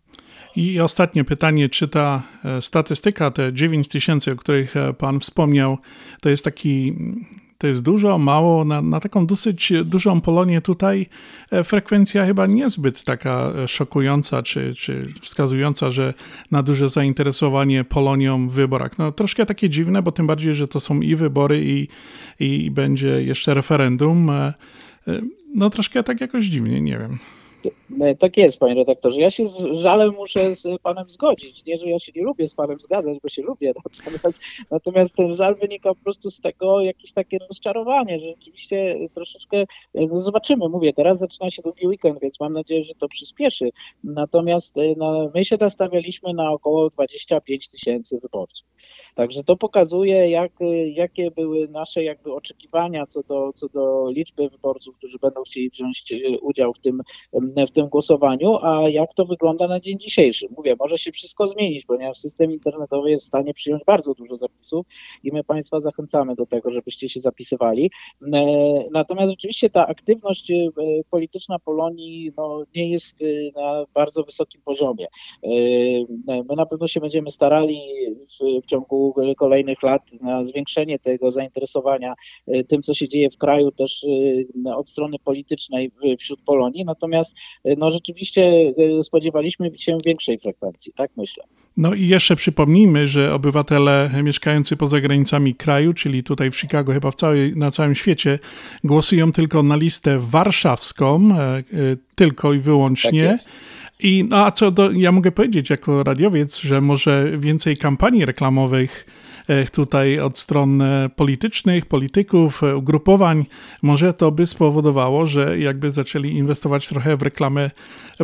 I ostatnie pytanie, czy ta e, statystyka, te 9 tysięcy, o których e, Pan wspomniał, to jest taki to jest dużo, mało. Na, na, taką dosyć dużą Polonię tutaj e, frekwencja chyba niezbyt taka szokująca, czy, czy wskazująca, że na duże zainteresowanie Polonią w wyborach. No troszkę takie dziwne, bo tym bardziej, że to są i wybory, i, i będzie jeszcze referendum. No troszkę tak jakoś dziwnie, nie wiem. E, tak jest, panie redaktorze. Ja się z żalem muszę z panem zgodzić. Nie, że ja się nie lubię z panem zgadzać, bo się lubię. Natomiast, natomiast ten żal wynika po prostu z tego jakieś takie rozczarowanie, że rzeczywiście troszeczkę, e, no zobaczymy, mówię, teraz zaczyna się długi weekend, więc mam nadzieję, że to przyspieszy. Natomiast e, no, my się nastawialiśmy na około 25 tysięcy wyborców. Także to pokazuje, jak, jakie były nasze jakby oczekiwania co do, co do liczby wyborców, którzy będą chcieli wziąć udział w tym, w tym głosowaniu, a jak to wygląda na dzień dzisiejszy. Mówię, może się wszystko zmienić, ponieważ system internetowy jest w stanie przyjąć bardzo dużo zapisów i my Państwa zachęcamy do tego, żebyście się zapisywali. E, natomiast rzeczywiście ta aktywność e, polityczna Polonii no, nie jest e, na bardzo wysokim poziomie. My na pewno się będziemy starali w, w ciągu kolejnych lat na zwiększenie tego zainteresowania tym, co się dzieje w kraju, też od strony politycznej wśród Polonii. Natomiast no rzeczywiście e, spodziewaliśmy się większej frekwencji, tak myślę. No i jeszcze przypomnijmy, że obywatele mieszkający poza granicami kraju, czyli tutaj w Chicago, chyba w całej, na całym świecie, głosują tylko na listę warszawską, e, e, tylko i wyłącznie. Tak I no, a co do, ja mogę powiedzieć jako radiowiec, że może więcej kampanii reklamowych tutaj od stron e, politycznych, polityków, e, ugrupowań, może to by spowodowało, że jakby zaczęli inwestować trochę w reklamę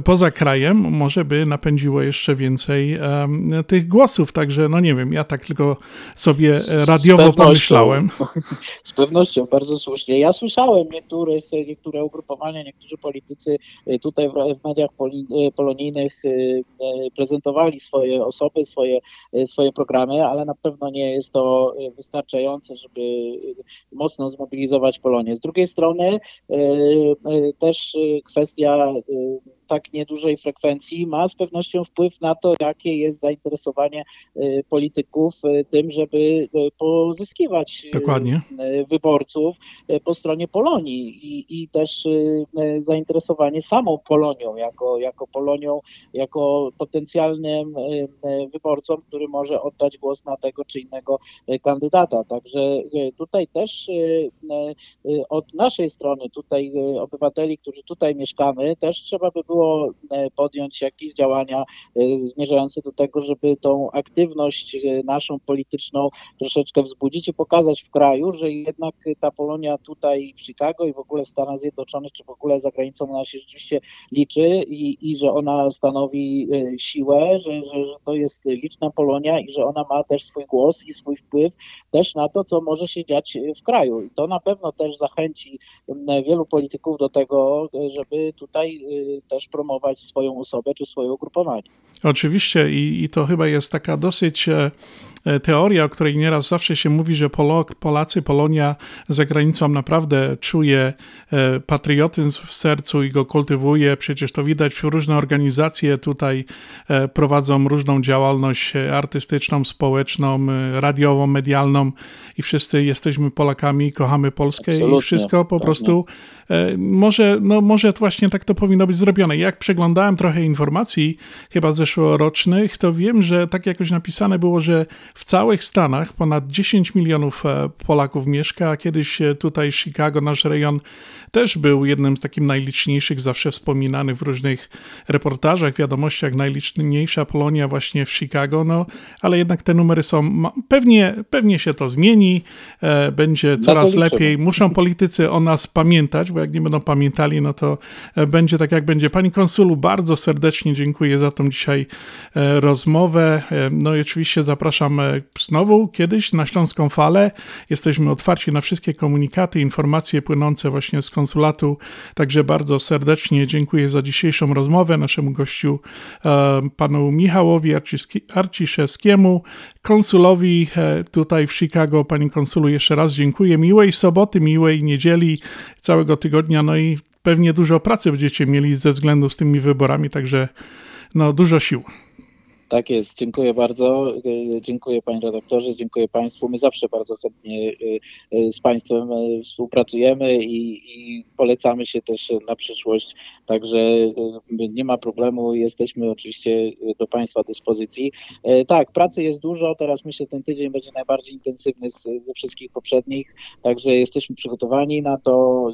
poza krajem, może by napędziło jeszcze więcej um, tych głosów. Także, no nie wiem, ja tak tylko sobie radiowo pomyślałem. (laughs) Z pewnością, bardzo słusznie. Ja słyszałem niektórych, niektóre ugrupowania, niektórzy politycy tutaj w mediach polonijnych prezentowali swoje osoby, swoje, swoje programy, ale na pewno nie jest to e, wystarczające, żeby e, mocno zmobilizować Polonię. Z drugiej strony e, też kwestia tak niedużej frekwencji ma z pewnością wpływ na to, jakie jest zainteresowanie y, polityków y, tym, żeby y, pozyskiwać Dokładnie. wyborców po stronie Polonii i, i też zainteresowanie samą Polonią, jako, jako Polonią, jako potencjalnym wyborcą, który może oddać głos na tego czy innego kandydata. Także tutaj też od naszej strony, tutaj obywateli, którzy tutaj mieszkamy, też trzeba by było było e, podjąć jakieś działania e, zmierzające do tego, żeby tą aktywność e, naszą polityczną troszeczkę wzbudzić i pokazać w kraju, że jednak ta Polonia tutaj w Chicago i w ogóle w Stanach Zjednoczonych, czy w ogóle za granicą ona się rzeczywiście liczy i, i że ona stanowi siłę, że, że, że to jest liczna Polonia i że ona ma też swój głos i swój wpływ też na to, co może się dziać w kraju. I to na pewno też zachęci wielu polityków do tego, żeby tutaj też też promować swoją osobę czy swoje ugrupowanie. Oczywiście i, i to chyba jest taka dosyć e, E, teoria, o której nieraz zawsze się mówi, że Polok, Polacy, Polonia za granicą naprawdę czuje e, patriotyzm w sercu i go kultywuje. Przecież to widać, różne organizacje tutaj prowadzą różną działalność artystyczną, społeczną, radiową, medialną i wszyscy jesteśmy Polakami, kochamy Polskę Absolutnie, i wszystko po tak, prostu może, no może właśnie tak to powinno być zrobione. Jak przeglądałem trochę informacji, chyba zeszłorocznych, to wiem, że tak jakoś napisane było, że w całych Stanach ponad 10 milionów e, Polaków mieszka, a kiedyś e, tutaj Chicago, nasz rejon, też był jednym z takich najliczniejszych, zawsze wspominany w różnych reportażach, wiadomościach, najliczniejsza Polonia właśnie w Chicago, no ale jednak te numery są, pewnie, pewnie się to zmieni, e, będzie coraz lepiej. Muszą politycy o nas pamiętać, bo jak nie będą pamiętali, no to e, będzie tak jak będzie. Pani konsulu, bardzo serdecznie dziękuję za tą dzisiaj e, rozmowę. E, no i oczywiście zapraszam znowu kiedyś na Śląską Falę. Jesteśmy otwarci na wszystkie komunikaty, informacje płynące właśnie z konsulatu. Także bardzo serdecznie dziękuję za dzisiejszą rozmowę naszemu gościu, e, panu Michałowi Arciszewskiemu, konsulowi e, tutaj w Chicago. Pani konsulu, jeszcze raz dziękuję. Miłej soboty, miłej niedzieli, całego tygodnia. No i pewnie dużo pracy będziecie mieli ze względu z tymi wyborami, także no dużo sił. Tak jest, dziękuję bardzo. E, dziękuję panie redaktorze, dziękuję państwu. My zawsze bardzo chętnie e, e, z państwem współpracujemy i, i, polecamy się też na przyszłość. Także nie ma problemu, jesteśmy oczywiście do państwa dyspozycji. Tak, pracy jest dużo. Teraz myślę, ten tydzień będzie najbardziej intensywny z, ze wszystkich poprzednich. Także jesteśmy przygotowani na to,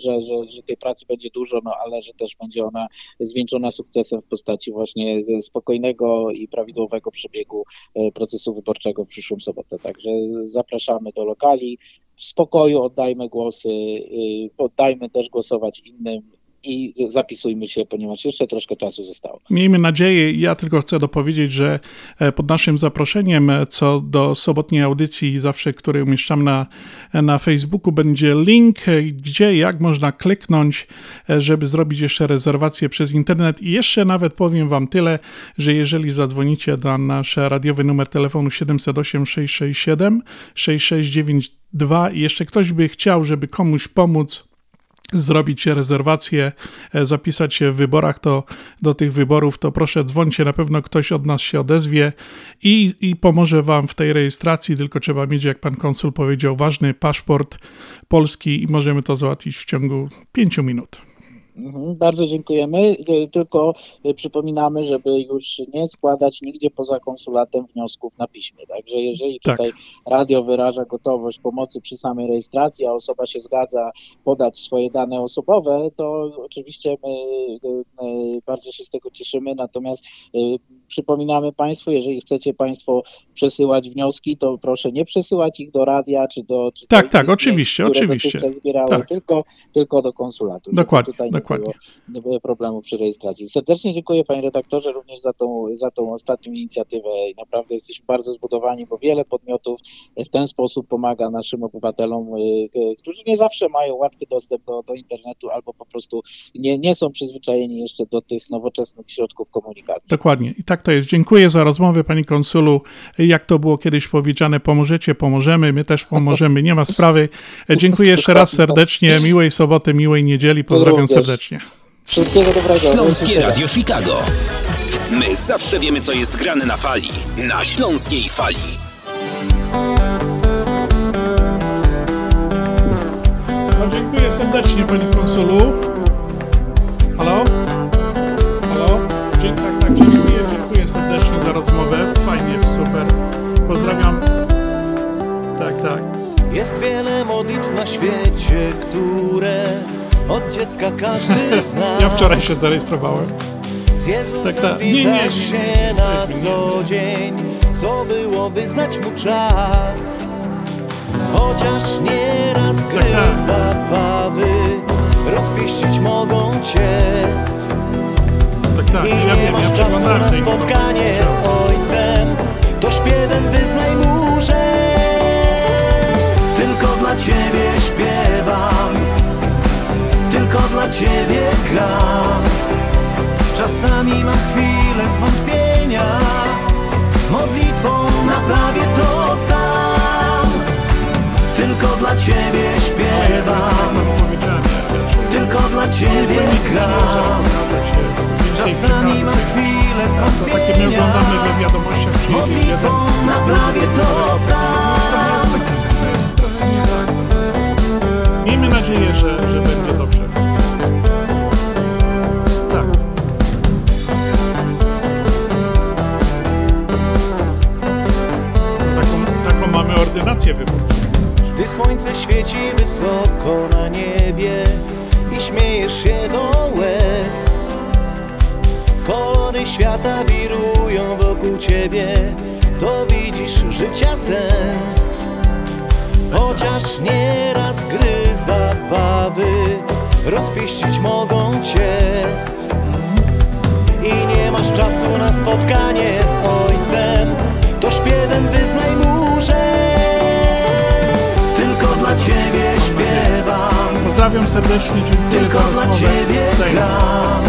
że, że, że tej pracy będzie dużo, no ale że też będzie ona zwieńczona sukcesem w postaci właśnie spokojnego i prawidłowego przebiegu e, procesu wyborczego w przyszłą sobotę. Także zapraszamy do lokali. W spokoju oddajmy głosy, y, poddajmy też głosować innym i zapisujmy się, ponieważ jeszcze troszkę czasu zostało. Miejmy nadzieję, ja tylko chcę dopowiedzieć, że e, pod naszym zaproszeniem e, co do sobotniej audycji, zawsze, który umieszczam na, e, na Facebooku, będzie link, gdzie jak można kliknąć, żeby zrobić jeszcze rezerwację przez internet. I jeszcze nawet powiem Wam tyle, że jeżeli zadzwonicie na nasz radiowy numer telefonu 708 667 6692 i jeszcze ktoś by chciał, żeby komuś pomóc, zrobić rezerwację, e, zapisać się w wyborach, to do tych wyborów, to proszę dzwońcie, na pewno ktoś od nas się odezwie i, i pomoże wam w tej rejestracji, tylko trzeba mieć, jak pan konsul powiedział, ważny paszport polski i możemy to załatwić w ciągu pięciu minut. Mhm, bardzo dziękujemy. E, tylko e, przypominamy, żeby już nie składać nigdzie poza konsulatem wniosków na piśmie. Także jeżeli tak. tutaj radio wyraża gotowość pomocy przy samej rejestracji, a osoba się zgadza podać swoje dane osobowe, to oczywiście my, bardzo się z tego cieszymy. Natomiast e, przypominamy Państwu, jeżeli chcecie Państwo przesyłać wnioski, to proszę nie przesyłać ich do radia czy do. Czy tak, tak, oczywiście, oczywiście. Zbierały, tak. tylko, tylko do konsulatu. Dokładnie. Tutaj Dokładnie. Nie było problemu przy rejestracji. Serdecznie dziękuję Panie redaktorze również za tą, za tą ostatnią inicjatywę i naprawdę jesteśmy bardzo zbudowani, bo wiele podmiotów w ten sposób pomaga naszym obywatelom, y, którzy nie zawsze mają łatwy dostęp do, do internetu albo po prostu nie, nie są przyzwyczajeni jeszcze do tych nowoczesnych środków komunikacji. Dokładnie. I tak to jest. Dziękuję za rozmowę Pani Konsulu. Jak to było kiedyś powiedziane, pomożecie, pomożemy, my też pomożemy, nie ma sprawy. Dziękuję jeszcze raz serdecznie, miłej soboty, miłej niedzieli, pozdrawiam serdecznie. Wszystkiego dobrego. Śląskie Radio Chicago. My zawsze wiemy, co jest grane na fali. Na Śląskiej Fali. No, dziękuję serdecznie, Pani Konsulu. Halo? Halo? Za rozmowę. Fajnie, super. Pozdrawiam. Tak, tak. Jest wiele modlitw na świecie, które od dziecka każdy (laughs) zna. Ja wczoraj się zarejestrowałem. Z Jezusem tak, tak. Nie, nie, nie, się na co dzień, co było wyznać mu czas. Chociaż nieraz gry tak, tak. zabawy rozpieścić mogą cię. Tak. I ja nie wiem, masz ja czasu na spotkanie z ojcem, to śpiewem wyznaj mu, że tylko dla ciebie śpiewam. Tylko dla Ciebie gram. Czasami mam chwilę zwątpienia. Modlitwą naprawię to sam. Tylko dla Ciebie śpiewam. Tylko dla Ciebie gram Czasami mam chwilę zwątpienia, to takie my oglądamy we wiadomościach, jest na prawie to samo. Ciebie, to widzisz życia sens. Chociaż nieraz gry zabawy rozpieścić mogą cię. I nie masz czasu na spotkanie z ojcem To śpiewem wyznaj mu, że Tylko dla ciebie śpiewam. Pozdrawiam serdecznie, dziękuję Tylko za dla ciebie gram.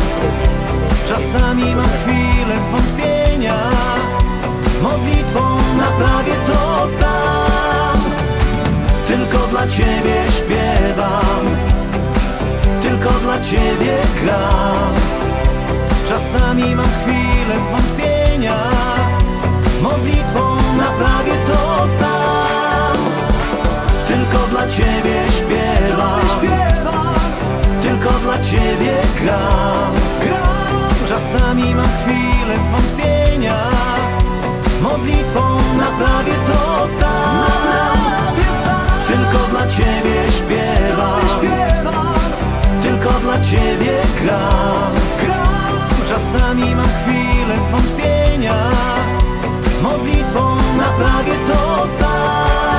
Czasami mam chwilę zwątpienia Modlitwą naprawię to sam. Tylko dla ciebie śpiewam. Tylko dla ciebie gram. Czasami mam chwilę zwątpienia. Modlitwą naprawię to sam. Tylko dla ciebie śpiewam. Tylko dla ciebie gram. Czasami mam chwilę zwątpienia Modlitwą naprawię to sam. Tylko dla ciebie śpiewam. Tylko dla ciebie gram. Czasami mam chwilę zwątpienia. Modlitwą naprawię to sam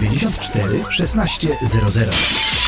794 1600.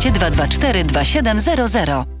224 2700.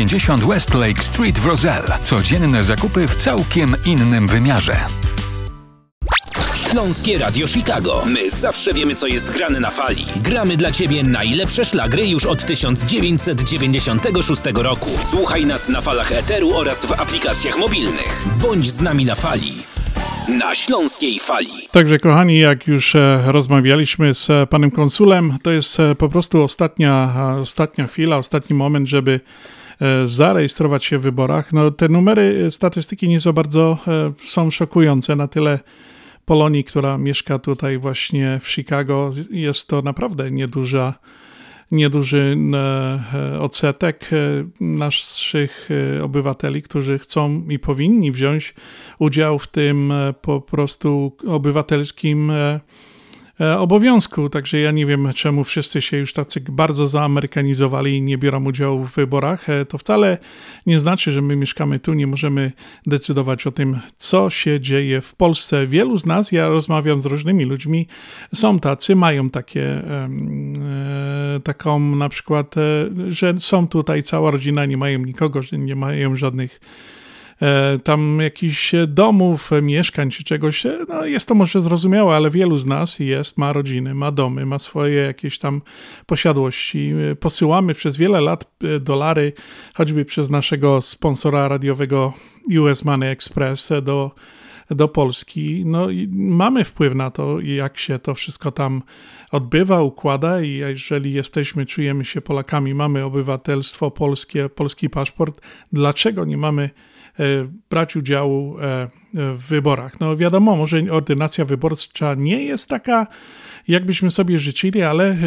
West Lake Street w Roselle. Codzienne zakupy w całkiem innym wymiarze. Śląskie Radio Chicago. My zawsze wiemy, co jest grane na fali. Gramy dla Ciebie najlepsze szlagry już od 1996 roku. Słuchaj nas na falach Eteru oraz w aplikacjach mobilnych. Bądź z nami na fali. Na Śląskiej Fali. Także kochani, jak już e, rozmawialiśmy z e, panem konsulem, to jest e, po prostu ostatnia, ostatnia chwila, ostatni moment, żeby zarejestrować się w wyborach. No, te numery e, statystyki nie za bardzo e, są szokujące na tyle Polonii, która mieszka tutaj właśnie w Chicago. Jest to naprawdę nieduża nieduży e, odsetek e, naszych e, obywateli, którzy chcą i powinni wziąć udział w tym e, po prostu obywatelskim e, e, obowiązku. Także ja nie wiem, czemu wszyscy się już tacy bardzo zaamerykanizowali i nie biorą udziału w wyborach. E, To wcale nie znaczy, że my mieszkamy tu, nie możemy decydować o tym, co się dzieje w Polsce. Wielu z nas, ja rozmawiam z różnymi ludźmi, są tacy, mają takie e, e, taką na przykład, e, że są tutaj cała rodzina, nie mają nikogo, nie mają żadnych e, tam jakichś domów, e, mieszkań czy czegoś. E, No jest to może zrozumiałe, ale wielu z nas jest, ma rodziny, ma domy, ma swoje jakieś tam posiadłości. E, Posyłamy przez wiele lat e, dolary, choćby przez naszego sponsora radiowego US Money Express e, do do Polski. No i mamy wpływ na to, jak się to wszystko tam odbywa, układa i jeżeli jesteśmy, czujemy się Polakami, mamy obywatelstwo polskie, polski paszport, dlaczego nie mamy e, brać udziału e, w wyborach? No wiadomo, może ordynacja wyborcza nie jest taka, jakbyśmy sobie życzyli, ale e,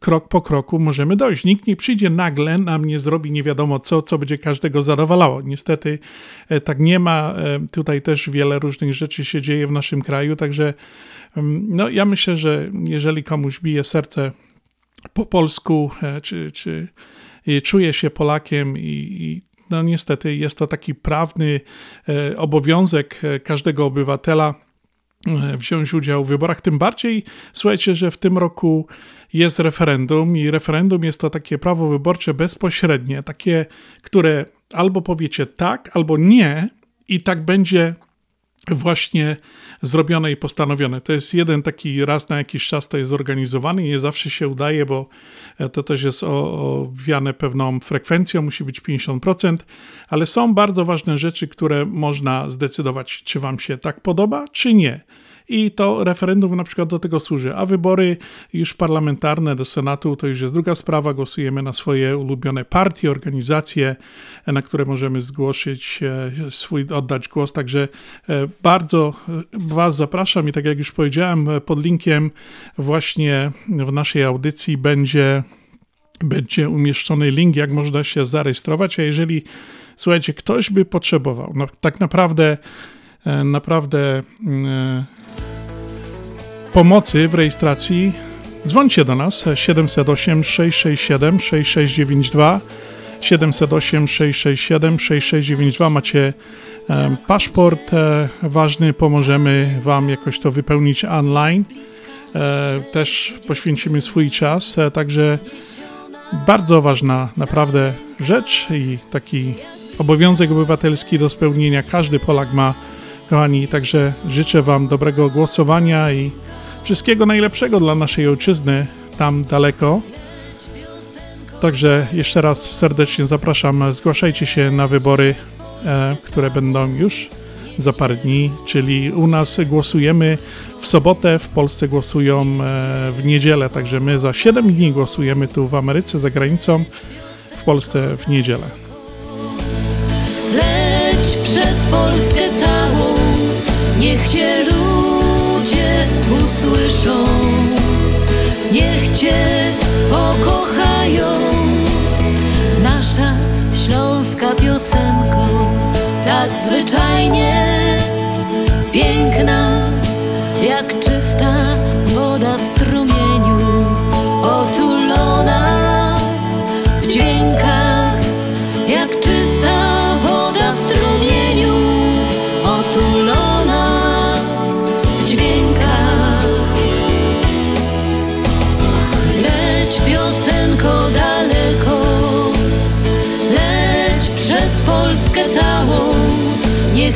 krok po kroku możemy dojść. Nikt nie przyjdzie nagle, nam nie zrobi nie wiadomo co, co będzie każdego zadowalało. Niestety e, tak nie ma. E, Tutaj też wiele różnych rzeczy się dzieje w naszym kraju, także mm, no, ja myślę, że jeżeli komuś bije serce po polsku, e, czy, czy e, czuje się Polakiem i, i no niestety jest to taki prawny e, obowiązek e, każdego obywatela, e, wziąć udział w wyborach. Tym bardziej, słuchajcie, że w tym roku jest referendum i referendum jest to takie prawo wyborcze bezpośrednie, takie, które albo powiecie tak, albo nie i tak będzie właśnie zrobione i postanowione. To jest jeden taki raz na jakiś czas to jest zorganizowany i nie zawsze się udaje, bo e, to też jest owiane pewną frekwencją, musi być 50%, ale są bardzo ważne rzeczy, które można zdecydować, czy wam się tak podoba, czy nie. I to referendum na przykład do tego służy, a wybory już parlamentarne do Senatu to już jest druga sprawa. Głosujemy na swoje ulubione partie, organizacje, na które możemy zgłosić e, swój, oddać głos. Także e, bardzo e, Was zapraszam i tak jak już powiedziałem, pod linkiem właśnie w naszej audycji będzie będzie umieszczony link, jak można się zarejestrować, a jeżeli, słuchajcie, ktoś by potrzebował, no tak naprawdę, naprawdę e, pomocy w rejestracji, dzwońcie do nas 708 667 6692 708 667 6692 macie e, paszport e, ważny, pomożemy Wam jakoś to wypełnić online. E, Też poświęcimy swój czas, e, także bardzo ważna naprawdę rzecz i taki obowiązek obywatelski do spełnienia. Każdy Polak ma, kochani. Także życzę Wam dobrego głosowania i wszystkiego najlepszego dla naszej ojczyzny tam daleko. Także jeszcze raz serdecznie zapraszam. Zgłaszajcie się na wybory, e, które będą już za parę dni, czyli u nas głosujemy w sobotę, w Polsce głosują e, w niedzielę, także my za 7 dni głosujemy tu w Ameryce, za granicą, w Polsce w niedzielę. Leć przez Polskę niech Cię ludzie usłyszą, niech Cię pokochają. Nasza śląska piosenko, tak zwyczajnie piękna, jak czysta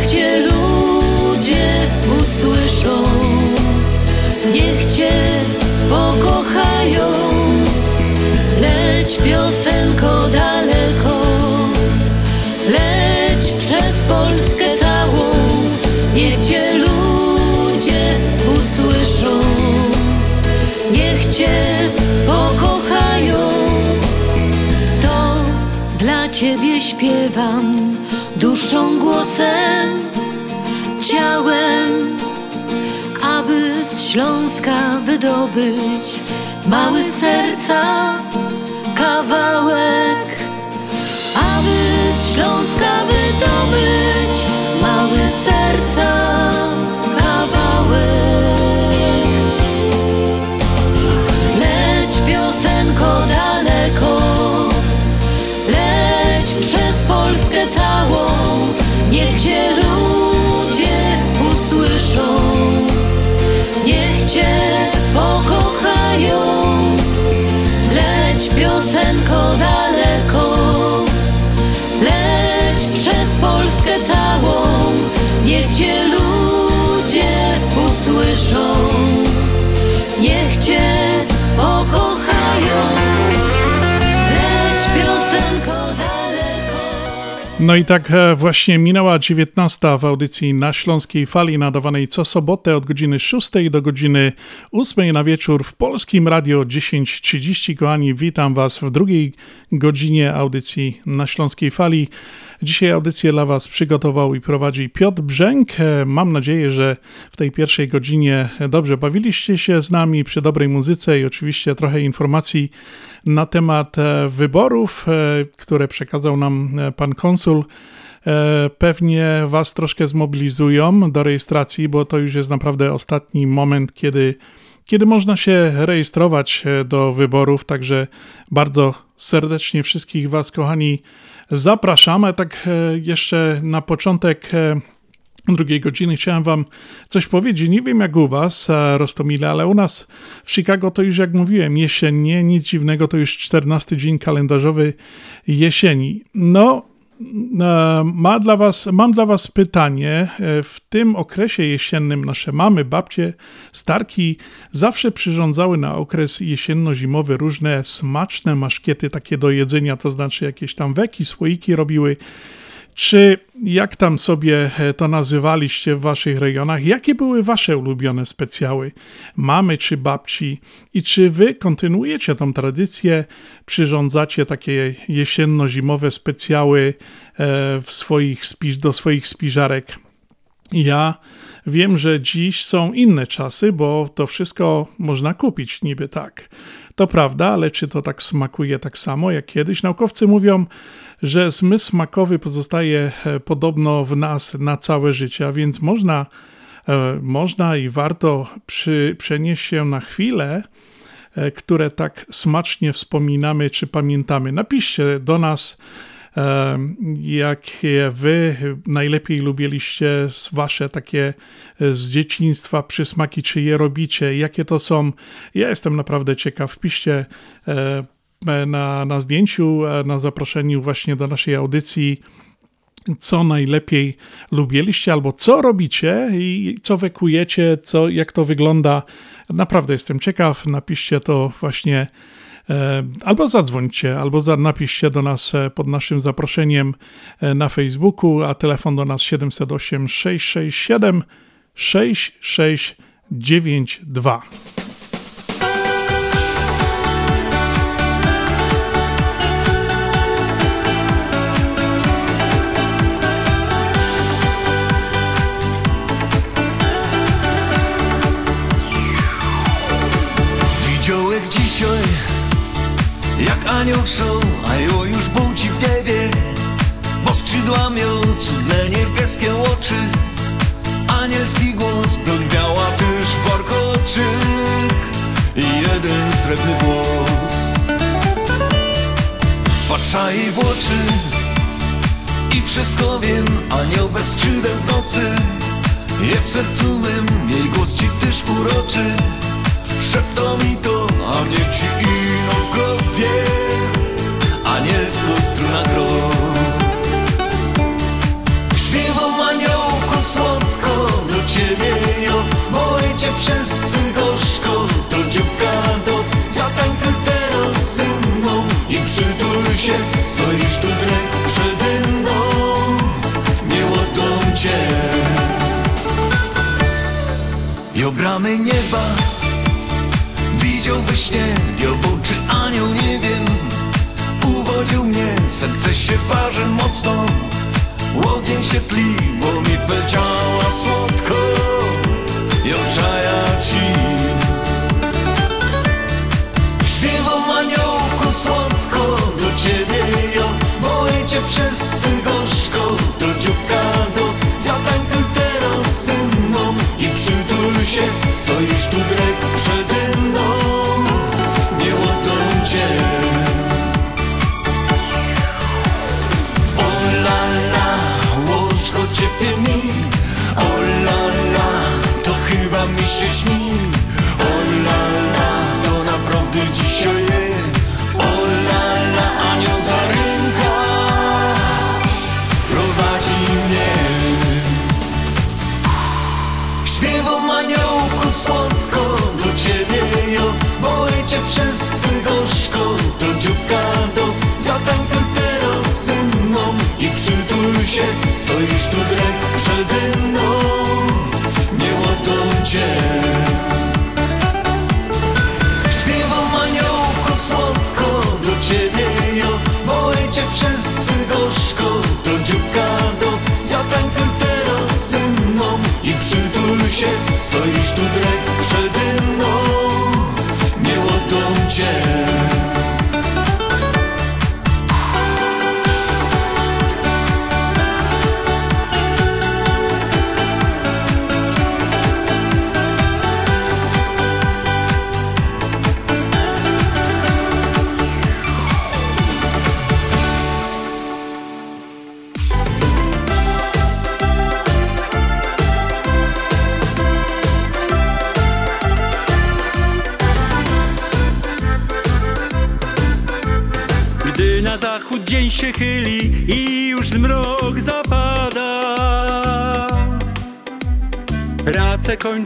Cię ludzie usłyszą, niech Cię pokochają. Leć piosenko daleko, leć przez Polskę całą, niech Cię ludzie usłyszą, niech Cię pokochają. To dla Ciebie śpiewam duszą, głosem, aby z Śląska wydobyć mały serca kawałek, aby z Śląska wydobyć mały serca No i tak e, właśnie minęła 19 w audycji na Śląskiej Fali nadawanej co sobotę od godziny 6 do godziny 8 na wieczór w Polskim Radio 10.30. Kochani, witam Was w drugiej godzinie audycji na Śląskiej Fali. Dzisiaj audycję dla Was przygotował i prowadzi Piotr Brzęk. E, mam nadzieję, że w tej pierwszej godzinie dobrze bawiliście się z nami przy dobrej muzyce i oczywiście trochę informacji na temat e, wyborów, e, które przekazał nam pan konsul pewnie Was troszkę zmobilizują do rejestracji, bo to już jest naprawdę ostatni moment, kiedy, kiedy można się rejestrować do wyborów. Także bardzo serdecznie wszystkich Was, kochani, zapraszamy. Tak e, jeszcze na początek e, drugiej godziny chciałem wam coś powiedzieć. Nie wiem jak u was, e, Rostomile, ale u nas w Chicago to już jak mówiłem, jesiennie, nic dziwnego, to już 14 dzień kalendarzowy jesieni. No, ma dla was, mam dla Was pytanie. E, w tym okresie jesiennym nasze mamy, babcie, starki zawsze przyrządzały na okres jesienno-zimowy różne smaczne maszkiety takie do jedzenia, to znaczy jakieś tam weki, słoiki robiły. Czy jak tam sobie e, to nazywaliście w waszych rejonach? Jakie były wasze ulubione specjały mamy czy babci? I czy wy kontynuujecie tą tradycję, przyrządzacie takie jesienno-zimowe specjały e, w swoich, do swoich spiżarek? Ja wiem, że dziś są inne czasy, bo to wszystko można kupić niby tak. To prawda, ale czy to tak smakuje tak samo jak kiedyś? Naukowcy mówią, że zmysł smakowy pozostaje e, podobno w nas na całe życie, a więc można, e, można i warto przy, przenieść się na chwilę, e, które tak smacznie wspominamy czy pamiętamy. Napiszcie do nas, jakie wy najlepiej lubiliście wasze takie z dzieciństwa przysmaki, czy je robicie, jakie to są. Ja jestem naprawdę ciekaw. Wpiszcie E, na, na zdjęciu, e, na zaproszeniu właśnie do naszej audycji, co najlepiej lubiliście albo co robicie i co wekujecie, co, jak to wygląda. Naprawdę jestem ciekaw. Napiszcie to właśnie e, albo zadzwońcie, albo napiszcie do nas pod naszym zaproszeniem na Facebooku, a telefon do nas 708 667 6692. Jak anioł show, a ją już budzi w niebie Bo skrzydła miał cudne niebieskie oczy. Anielski głos, blond biała też warkoczyk I jeden srebrny włos. Patrza jej w oczy i wszystko wiem Anioł bez skrzydeł w nocy. Je w sercu mym, jej głos ci też uroczy. Szepto mi to, a mnie ci ino w głowie Anielsko struna gro. Śpiewam aniołku słodko do ciebie jo Boję. Cię wszyscy gorzko To dzióbka do. Zatańcuj teraz ze mną I przytul się Stoisz tu dręk przede mną. Nie ładą cię. I obramy nieba śnie Diabeł czy anioł, nie wiem. Uwodził mnie, serce się waży mocno. Łogień się tli, bo mi powiedziała słodko. I obszaja ci. Śpiewam aniołku słodko do ciebie jo Boję cię wszyscy gorzko Do dzióbka do Zatańcuj teraz ze mną. I przytul się Stoisz tu drek przede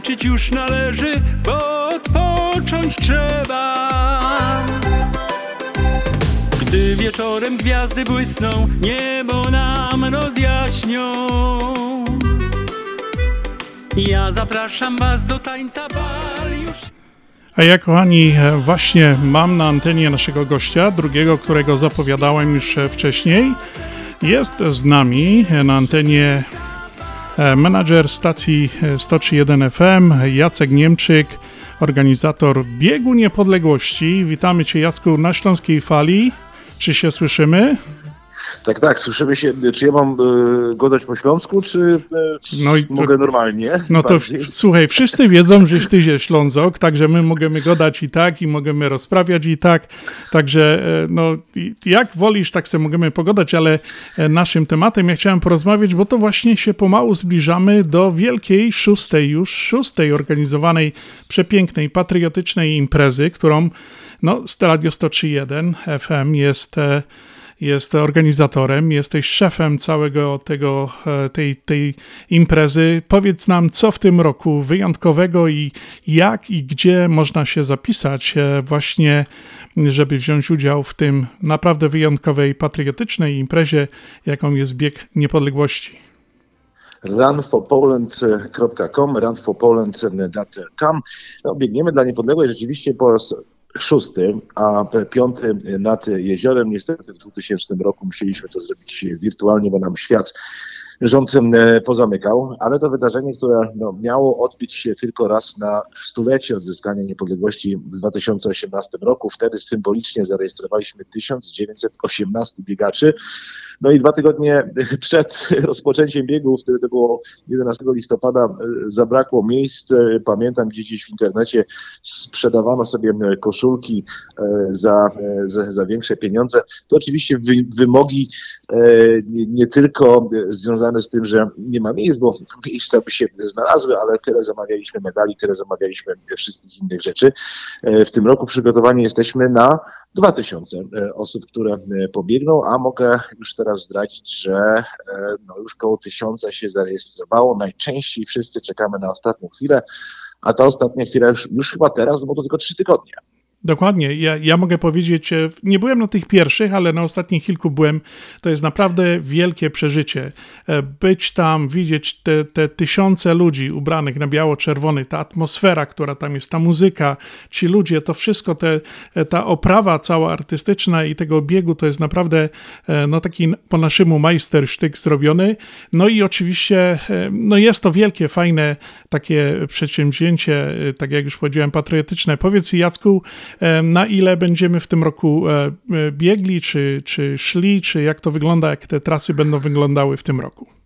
kończyć już należy, bo odpocząć trzeba. Gdy wieczorem gwiazdy błysną, niebo nam rozjaśnią. Ja zapraszam was do tańca bal już. A ja, kochani, właśnie mam na antenie naszego gościa, drugiego, którego zapowiadałem już wcześniej. Jest z nami na antenie menadżer stacji e, 103.1 FM, Jacek Niemczyk, organizator Biegu Niepodległości. Witamy Cię, Jacku, na Śląskiej Fali. Czy się słyszymy? Tak, tak, słyszymy się. Czy ja mam y, gadać po śląsku, czy y, No i to- mogę normalnie? No to słuchaj, wszyscy wiedzą, że ty jest Ślązok, także my możemy gadać i tak, i możemy rozprawiać i tak, także e, no jak wolisz, tak sobie możemy pogadać, ale naszym tematem ja chciałem porozmawiać, bo to właśnie się pomału zbliżamy do wielkiej, szóstej już, szóstej organizowanej, przepięknej, patriotycznej imprezy, którą no, Radio 103.1 FM jest... jest organizatorem, jesteś szefem całego tego, e, tej, tej imprezy. Powiedz nam, co w tym roku wyjątkowego i jak i gdzie można się zapisać e, właśnie, żeby wziąć udział w tym naprawdę wyjątkowej, patriotycznej imprezie, jaką jest Bieg Niepodległości. runforpoland.com, runforpoland.com. No, biegniemy dla niepodległej rzeczywiście po raz szósty, a piąty nad jeziorem. Niestety w 2000 roku musieliśmy to zrobić wirtualnie, bo nam świat rząd e, pozamykał, ale to wydarzenie, które no, miało odbyć się tylko raz na stulecie odzyskania niepodległości w 2018 roku. Wtedy symbolicznie zarejestrowaliśmy 1918 biegaczy. No i dwa tygodnie (laughs) przed rozpoczęciem biegu, wtedy to było 11 listopada, e, zabrakło miejsc. E, Pamiętam, gdzie gdzieś w internecie sprzedawano sobie e, koszulki za, za, za większe pieniądze. To oczywiście wy, wymogi nie, tylko związane z tym, że nie ma miejsc, bo (laughs) miejsca by się znalazły, ale tyle zamawialiśmy medali, tyle zamawialiśmy wszystkich innych rzeczy. W tym roku przygotowani jesteśmy na 2000 e, osób, które e, pobiegną, a mogę już teraz zdradzić, że e, no już koło tysiąca się zarejestrowało. Najczęściej wszyscy czekamy na ostatnią chwilę, a ta ostatnia chwila już, już chyba teraz, bo to tylko trzy tygodnie. Dokładnie. Ja, ja mogę powiedzieć, e, nie byłem na tych pierwszych, ale na ostatnich kilku byłem. To jest naprawdę wielkie przeżycie. E, Być tam, widzieć te, te tysiące ludzi ubranych na biało-czerwony, ta atmosfera, która tam jest, ta muzyka, ci ludzie, to wszystko, te, e, ta oprawa cała artystyczna i tego biegu, to jest naprawdę no taki po naszemu majstersztyk zrobiony. No i oczywiście no jest to wielkie, fajne takie przedsięwzięcie, tak jak już powiedziałem, patriotyczne. Powiedz Jacku, na ile będziemy w tym roku e, e, biegli, czy, czy szli, czy jak to wygląda, jak te trasy będą wyglądały w tym roku?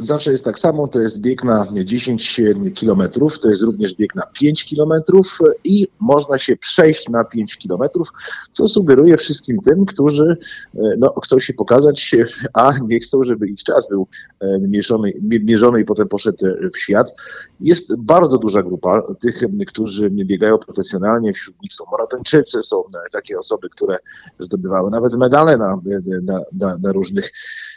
Zawsze jest tak samo, to jest bieg na 10 kilometrów, to jest również bieg na 5 kilometrów i można się przejść na 5 kilometrów, co sugeruje wszystkim tym, którzy e, no, chcą się pokazać, a nie chcą, żeby ich czas był e, mierzony, mie- mierzony i potem poszedł e, w świat. Jest bardzo duża grupa tych, którzy biegają profesjonalnie, wśród nich są maratończycy, są e, takie osoby, które zdobywały nawet medale na, na, na, na różnych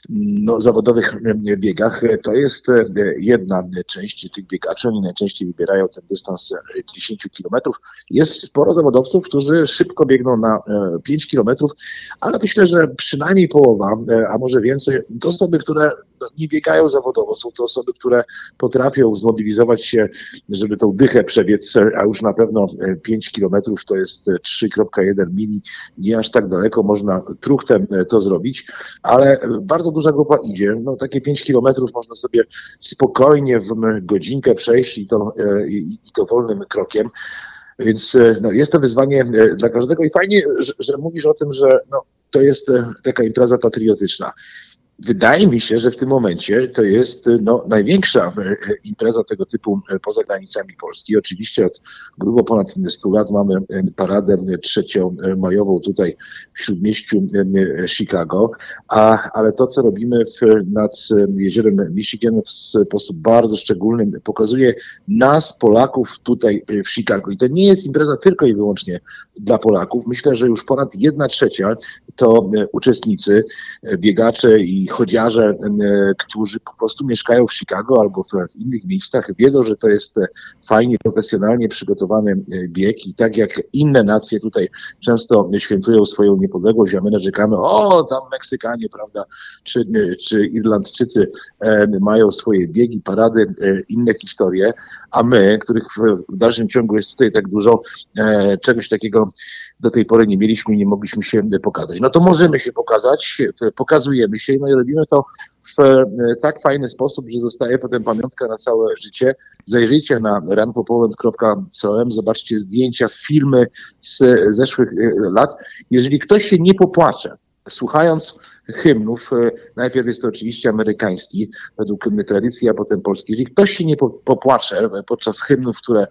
no, zawodowych e, biegach. E, To jest e, jedna część tych biegaczy. Oni najczęściej wybierają ten dystans e, 10 kilometrów. Jest sporo zawodowców, którzy szybko biegną na e, 5 kilometrów, ale myślę, że przynajmniej połowa, a może więcej, to osoby, które nie biegają zawodowo. Są to osoby, które potrafią zmobilizować się, żeby tą dychę przebiec, a już na pewno 5 kilometrów to jest 3,1 mili, nie aż tak daleko, można truchtem to zrobić, ale bardzo duża grupa idzie. No, takie 5 kilometrów można sobie spokojnie w godzinkę przejść i to, i to wolnym krokiem. Więc no, jest to wyzwanie dla każdego i fajnie, że, że mówisz o tym, że no, to jest taka impreza patriotyczna. Wydaje mi się, że w tym momencie to jest no, największa impreza tego typu poza granicami Polski. Oczywiście od grubo ponad 100 lat mamy paradę trzeciomajową tutaj w śródmieściu Chicago, a, ale to, co robimy w, nad jeziorem Michigan w sposób bardzo szczególny, pokazuje nas, Polaków tutaj w Chicago. I to nie jest impreza tylko i wyłącznie dla Polaków. Myślę, że już ponad jedna trzecia to uczestnicy, biegacze i chodziarze, którzy po prostu mieszkają w Chicago albo w innych miejscach, wiedzą, że to jest fajnie, profesjonalnie przygotowany bieg i tak jak inne nacje tutaj często świętują swoją niepodległość, a my narzekamy, o tam Meksykanie, prawda, czy, czy Irlandczycy mają swoje biegi, parady, inne historie, a my, których w dalszym ciągu jest tutaj tak dużo, czegoś takiego do tej pory nie mieliśmy i nie mogliśmy się pokazać. No to możemy się pokazać, pokazujemy się, no i robimy to w tak fajny sposób, że zostaje potem pamiątka na całe życie. Zajrzyjcie na runforpoland.com, zobaczcie zdjęcia, filmy z zeszłych lat. Jeżeli ktoś się nie popłacze, słuchając hymnów, najpierw jest to oczywiście amerykański, według tradycji, a potem polski. Jeżeli ktoś się nie popłacze podczas hymnów, które,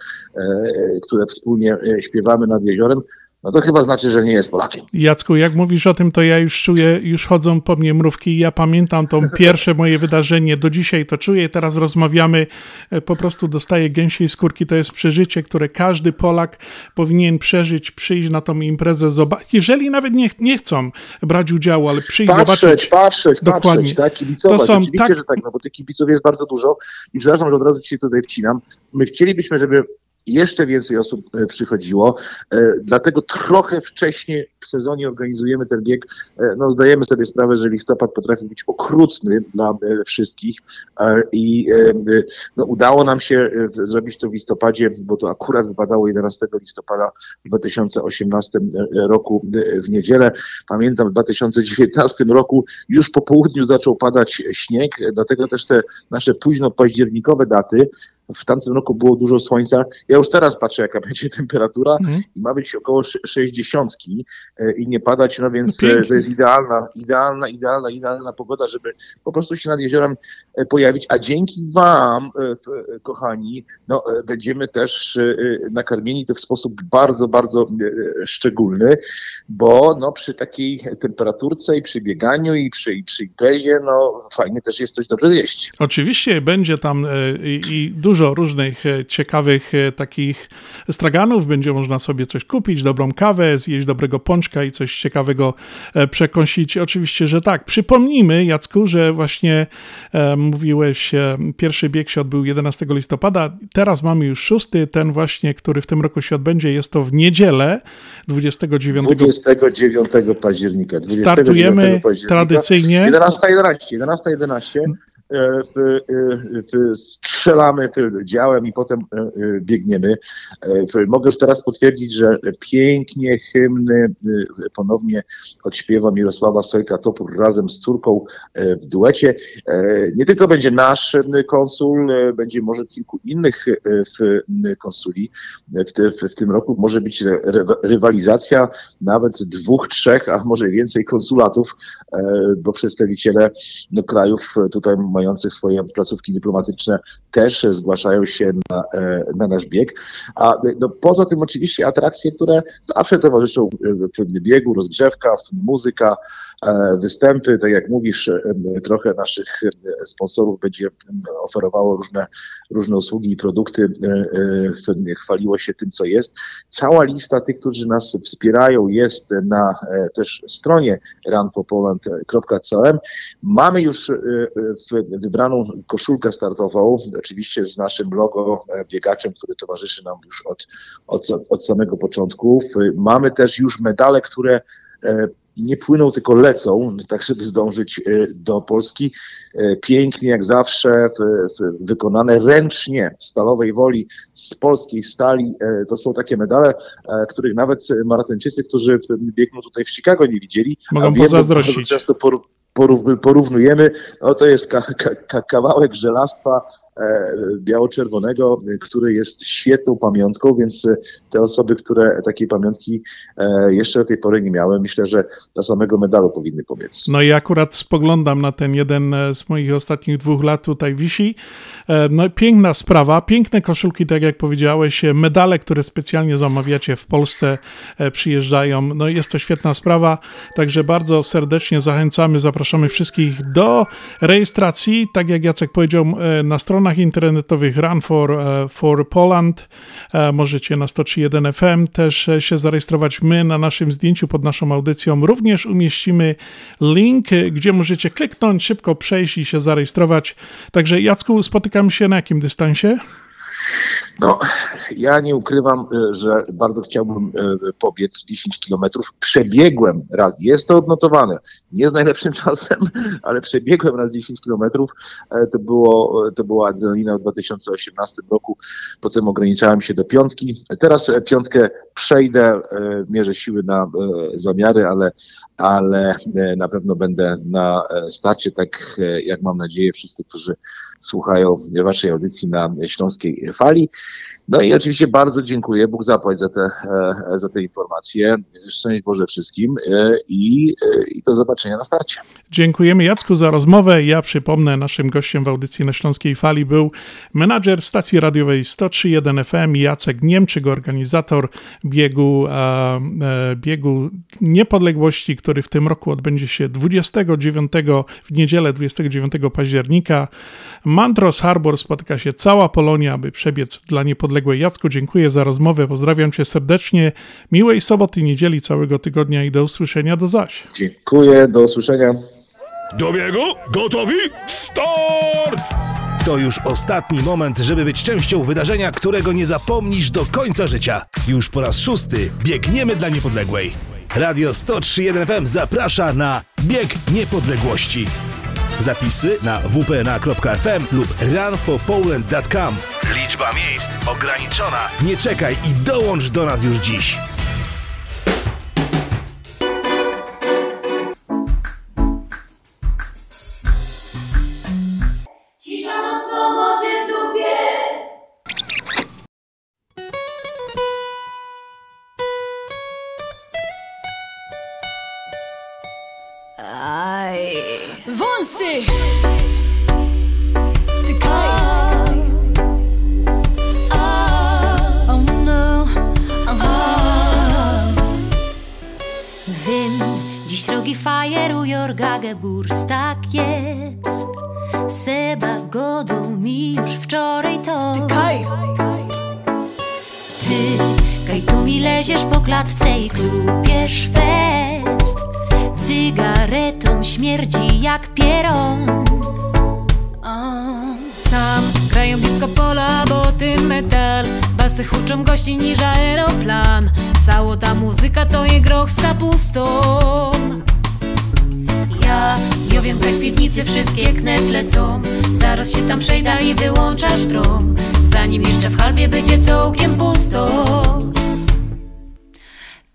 które wspólnie śpiewamy nad jeziorem, no to chyba znaczy, że nie jest Polakiem. Jacku, jak mówisz o tym, to ja już czuję, już chodzą po mnie mrówki i ja pamiętam to (laughs) pierwsze moje wydarzenie, do dzisiaj to czuję, teraz rozmawiamy, po prostu dostaję gęsiej skórki, to jest przeżycie, które każdy Polak powinien przeżyć, przyjść na tą imprezę, zobaczyć, jeżeli nawet nie, nie chcą brać udziału, ale przyjść, patrzeć, zobaczyć. Patrzeć, Dokładnie. patrzeć, tak, kibicować, To są oczywiście, tak- że tak, no bo tych kibiców jest bardzo dużo i przepraszam, że od razu ci się tutaj wcinam, my chcielibyśmy, żeby jeszcze więcej osób e, przychodziło, e, dlatego trochę wcześniej w sezonie organizujemy ten bieg. E, No, zdajemy sobie sprawę, że listopad potrafi być okrutny dla wszystkich i no, udało nam się zrobić to w listopadzie, bo to akurat wypadało 11 listopada w 2018 roku w niedzielę. Pamiętam w 2019 roku już po południu zaczął padać śnieg, dlatego też te nasze późno październikowe daty w tamtym roku było dużo słońca. Ja już teraz patrzę, jaka (laughs) będzie temperatura i ma być około sz- 60 e, i nie padać, no więc No e, pięknie. to jest idealna, idealna, idealna, idealna pogoda, żeby po prostu się nad jeziorem e, pojawić. A dzięki Wam, kochani, no, będziemy też nakarmieni to w sposób bardzo, bardzo szczególny, bo no, przy takiej temperaturce i przy bieganiu i przy, i przy imprezie, no fajnie też jest coś dobrze zjeść. Oczywiście będzie tam i, i dużo różnych e, ciekawych e, takich straganów. Będzie można sobie coś kupić, dobrą kawę, zjeść dobrego pączka i coś ciekawego e, przekąsić. Oczywiście, że tak. Przypomnijmy, Jacku, że właśnie e, mówiłeś, e, pierwszy bieg się odbył 11 listopada. Teraz mamy już szósty, ten właśnie, który w tym roku się odbędzie. Jest to w niedzielę 29 29 października. 29 Startujemy października. tradycyjnie. 11.11. 11.11. e, w, e, w, strzelamy działem i potem e, biegniemy. Mogę już teraz potwierdzić, że pięknie hymny ponownie odśpiewa Mirosława Sojka-Topór razem z córką w duecie. Nie tylko będzie nasz konsul, będzie może kilku innych konsuli w, te, w, tym roku. Może być ry- ry- rywalizacja nawet dwóch, trzech, a może więcej konsulatów, bo przedstawiciele no, krajów tutaj mających swoje placówki dyplomatyczne też e, zgłaszają się na, e, na nasz bieg. A e, no, poza tym oczywiście atrakcje, które zawsze towarzyszą w biegu, rozgrzewka, muzyka, występy, tak jak mówisz, e, trochę naszych e, sponsorów będzie e, oferowało różne, różne usługi i produkty, e, e, chwaliło się tym, co jest. Cała lista tych, którzy nas wspierają jest na e, też stronie runforpoland.com. Mamy już e, wybraną koszulkę startową, oczywiście z naszym logo e, biegaczem, który towarzyszy nam już od, od, od samego początku. Mamy też już medale, które e, nie płyną, tylko lecą, tak żeby zdążyć do Polski. Pięknie jak zawsze, wykonane ręcznie, stalowej woli, z polskiej stali. To są takie medale, których nawet maratończycy, którzy biegną tutaj w Chicago nie widzieli. Mogą pozazdrościć. Często porównujemy, no to jest ka ka kawałek żelastwa e, biało-czerwonego, który jest świetną pamiątką, więc te osoby, które takiej pamiątki e, jeszcze do tej pory nie miały, myślę, że do samego medalu powinny pobiec. No i akurat spoglądam na ten jeden z moich ostatnich dwóch lat tutaj wisi. E, no piękna sprawa, piękne koszulki, tak jak powiedziałeś, medale, które specjalnie zamawiacie w Polsce przyjeżdżają. No jest to świetna sprawa, także bardzo serdecznie zachęcamy, zapraszamy wszystkich do rejestracji, tak jak Jacek powiedział, na stronach internetowych Run for, for Poland, możecie na 103.1 FM też się zarejestrować. My na naszym zdjęciu pod naszą audycją również umieścimy link, gdzie możecie kliknąć, szybko przejść i się zarejestrować. Także Jacku, spotykamy się na jakim dystansie? No, ja nie ukrywam, e, że bardzo chciałbym e, pobiec 10 kilometrów. Przebiegłem raz, jest to odnotowane, nie z najlepszym (laughs) czasem, ale przebiegłem raz 10 kilometrów. E, to, było, to była adrenalina w 2018 roku, potem ograniczałem się do piątki. Teraz piątkę przejdę, mierzę siły na zamiary, ale, ale na pewno będę na starcie, tak jak mam nadzieję wszyscy, którzy słuchają waszej audycji na Śląskiej Fali. No i oczywiście bardzo dziękuję, Bóg zapłać za te, e, za te informacje. Szczęść Boże wszystkim e, i, e, i do zobaczenia na starcie. Dziękujemy Jacku za rozmowę. Ja przypomnę, naszym gościem w audycji na Śląskiej Fali był menadżer stacji radiowej 103.1 FM Jacek Niemczyk, organizator biegu, biegu niepodległości, który w tym roku odbędzie się 29, w niedzielę 29 października. Mantros Harbor spotyka się cała Polonia, aby przebiec dla niepodległej. Jacku, dziękuję za rozmowę, pozdrawiam cię serdecznie. Miłej soboty, niedzieli, całego tygodnia i do usłyszenia, do zaś. Dziękuję, do usłyszenia. Do biegu? Gotowi? Start! To już ostatni moment, żeby być częścią wydarzenia, którego nie zapomnisz do końca życia. Już po raz szósty biegniemy dla niepodległej. Radio 103.1 FM zaprasza na Bieg Niepodległości. Zapisy na wpna.fm lub runforpoland.com. Liczba miejsc ograniczona. Nie czekaj i dołącz do nas już dziś. Gageburs, tak jest. Seba godą mi już wczoraj to. Ty kaj! Ty, kaj tu mi leziesz po klatce i klupiesz fest. Cygaretą śmierdzi jak pieron. Sam grają blisko pola, bo tym metal. Basy huczą gości niż aeroplan. Cało ta muzyka to je groch z kapustą Ja, ja wiem, jak w piwnicy wszystkie knefle są. Zaraz się tam przejda i wyłączasz drom Zanim jeszcze w halbie będzie całkiem pusto.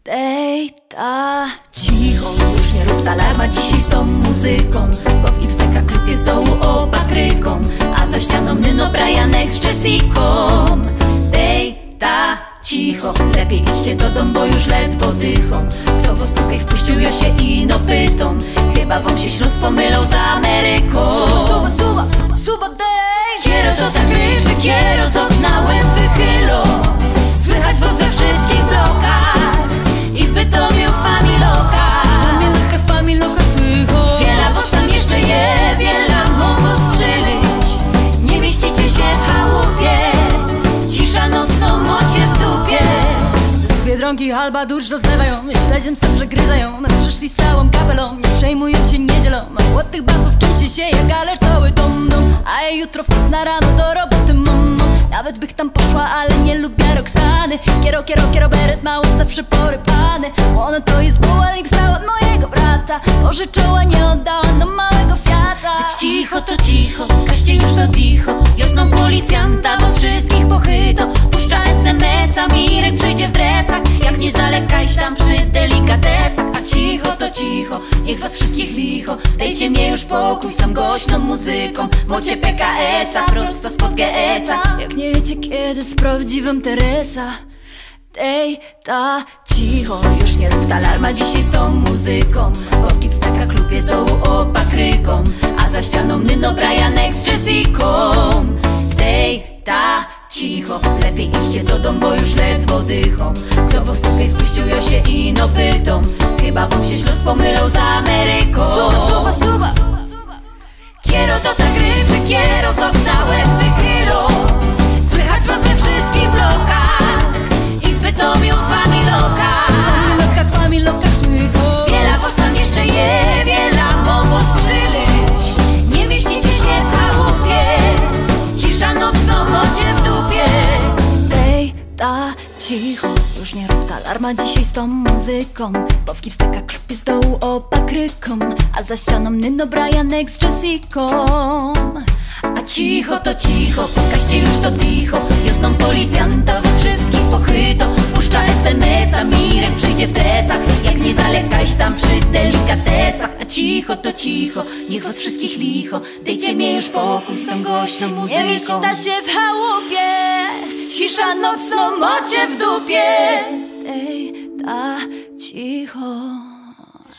Dej, ta, cicho, już nie rób alarma dzisiaj z tą muzyką Bo w Ipsteka klub jest dołu opakryką A za ścianą Nyno Brianek z Jessiką Dej, ta, cicho, lepiej idźcie do dom, bo już ledwo dychą Kto was tutaj wpuścił, ja się ino pytą Chyba wam się śluz pomylą z Ameryką. Suba, suba, suba, suba, dej. Kiero to tak ryczy, kiero z okna łeb wychylą. Słychać was we wszystkich blokach. I w Bytomiu familoka Familoka, familoka słycho Wiele was tam jeszcze je, wiele Biedronki halba dursz rozlewają Śledziem sam przegryzają Na przyszli z całą kapelą Nie przejmują się niedzielą No od tych basów częściej się jak ale cały dom dom A ja jutro na rano do roboty mam Nawet bych tam poszła, ale nie lubię Roxany. Kiero, kiero, kiero, beret mały, zawsze porypany Ona to jest bułalik stała od mojego brata. Pożyczała, nie oddała do małego fiata. Być cicho to cicho, skaście już to ticho. Wiosną policjanta was wszystkich pochyto. Puszcza SMS-a, Mirek przyjdzie w Dejcie mnie już pokój z tą głośną muzyką. Mocie PKS-a, prosto spod GS-a Jak nie wiecie kiedy z prawdziwym Teresa? Dej, ta, Cicho, już nie rób alarma dzisiaj z tą muzyką. Bo w Gipstaka klubie z dołu opakryką A za ścianą Nyno Brianek z Jessiką Dej, ta, cicho. Lepiej idźcie do domu, bo już ledwo dychą. Kto was tutaj wpuścił, ja się ino pytą. Chyba wam się śluz pomylą z Ameryką. Suba, suba, suba. Kiero to tak ryczy, kiero z okna łeb wychylą Słychać was we wszystkich blokach I w Bytomiu w familokach Familokach, familokach słychać. Wiela was tam jeszcze je, wiela mogło sprzylyć Nie mieścicie się w chałupie. Cisza nocną mocie w Dej, ta, cicho Już nie rób alarma dzisiaj z tą muzyką Bo w Gipstaka klub jest dołu opakryką A za ścianą Nyno Brianek z Jessiką A cicho to cicho, skaście już to ticho Wiosną policjanta was wszystkich pochyto Puszcza SMS-a, Mirek przyjdzie w dresach Jak nie zalekajś tam przy delikatesach. A cicho to cicho, niech was wszystkich licho. Dejcie mnie już pokój z tą głośną muzyką. Nie mieści ta się w chałupie Cisza nocną mocie w dupie. Dej, ta, cicho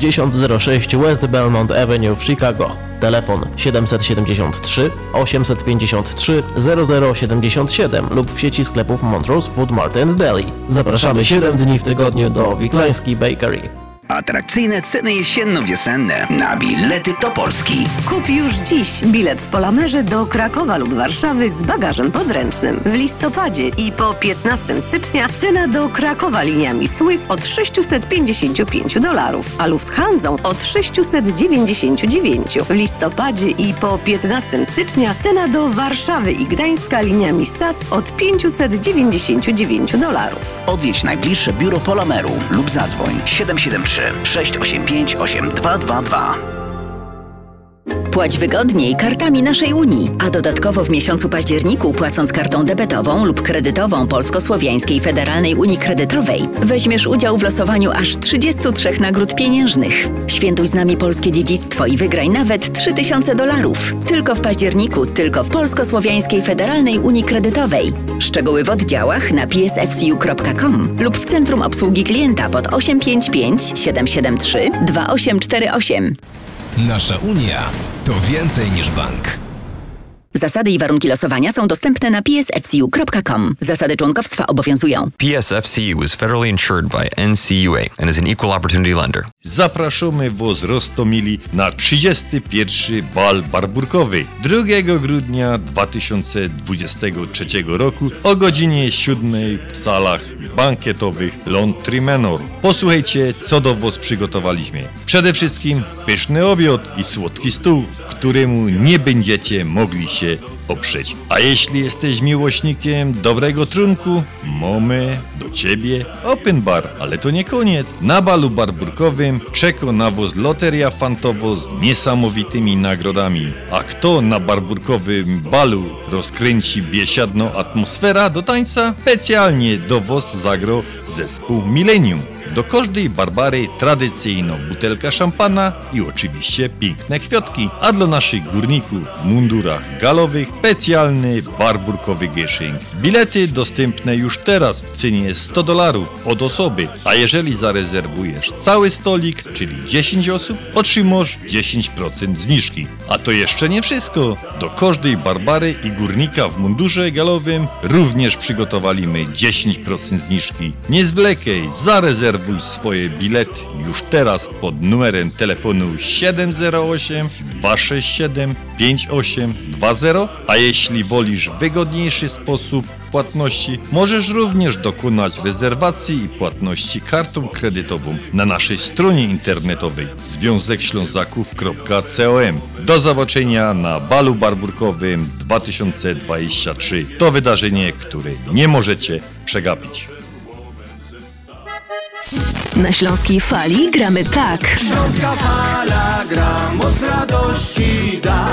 6006 West Belmont Avenue w Chicago. Telefon 773 853 0077 lub w sieci sklepów Montrose Food Mart and Deli. Zapraszamy 7 dni w tygodniu do Wiklański Bakery. Atrakcyjne ceny jesienno-wiosenne na bilety do Polski. Kup już dziś bilet w Polamerze do Krakowa lub Warszawy z bagażem podręcznym. W listopadzie i po 15 stycznia cena do Krakowa liniami Swiss od 655 dolarów, a Lufthansa od 699. W listopadzie i po 15 stycznia cena do Warszawy i Gdańska liniami SAS od 599 dolarów. Odwiedź najbliższe biuro Polameru lub zadzwoń 773 685 8222. Płać wygodniej kartami naszej Unii, a dodatkowo w miesiącu październiku płacąc kartą debetową lub kredytową Polsko-Słowiańskiej Federalnej Unii Kredytowej weźmiesz udział w losowaniu aż 33 nagród pieniężnych. Świętuj z nami polskie dziedzictwo i wygraj nawet 3000 dolarów. Tylko w październiku, tylko w Polsko-Słowiańskiej Federalnej Unii Kredytowej. Szczegóły w oddziałach na psfcu.com lub w Centrum Obsługi Klienta pod 855 773 2848. Nasza Unia to więcej niż bank. Zasady i warunki losowania są dostępne na psfcu.com. Zasady członkowstwa obowiązują. PSFCU is federally insured by NCUA and is an equal opportunity lender. Zapraszamy was Rostomili na 31. bal barburkowy 2 grudnia 2023 roku o godzinie 7 w salach bankietowych Laundry Manor. Posłuchajcie, co do was przygotowaliśmy. Przede wszystkim pyszny obiad i słodki stół, któremu nie będziecie mogli się oprzeć. A jeśli jesteś miłośnikiem dobrego trunku, mamy do ciebie open bar, ale to nie koniec. Na balu barburkowym czeka nawóz loteria fantowo z niesamowitymi nagrodami. A kto na barburkowym balu rozkręci biesiadną atmosfera do tańca? Specjalnie do WOS zagro zespół Millennium. Do każdej Barbary tradycyjną butelka szampana i oczywiście piękne kwiatki, a dla naszych górników w mundurach galowych specjalny barburkowy gieszynk. Bilety dostępne już teraz w cenie 100 dolarów od osoby, a jeżeli zarezerwujesz cały stolik, czyli 10 osób, otrzymasz 10% zniżki. A to jeszcze nie wszystko. Do każdej Barbary i górnika w mundurze galowym również przygotowaliśmy 10% zniżki. Nie zwlekaj, zarezerwuj swoje bilety już teraz pod numerem telefonu 708 267 5820, a jeśli wolisz wygodniejszy sposób płatności, możesz również dokonać rezerwacji i płatności kartą kredytową na naszej stronie internetowej związekślązaków.com. Do zobaczenia na balu barburkowym 2023. To wydarzenie, które nie możecie przegapić. Na Śląskiej Fali gramy tak. Śląska fala gra, moc radości da.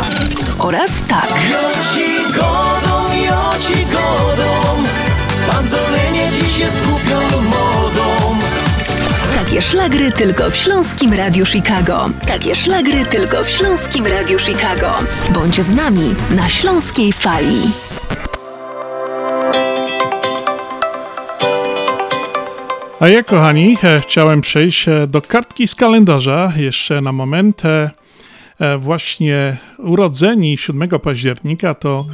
Oraz tak. Joci godą, joci godą, panzolenie dziś jest kupią modą. Takie szlagry tylko w Śląskim Radiu Chicago. Takie szlagry tylko w Śląskim Radiu Chicago. Bądź z nami na Śląskiej Fali. A ja, kochani, e, chciałem przejść e, do kartki z kalendarza jeszcze na moment. E, Właśnie urodzeni 7 października to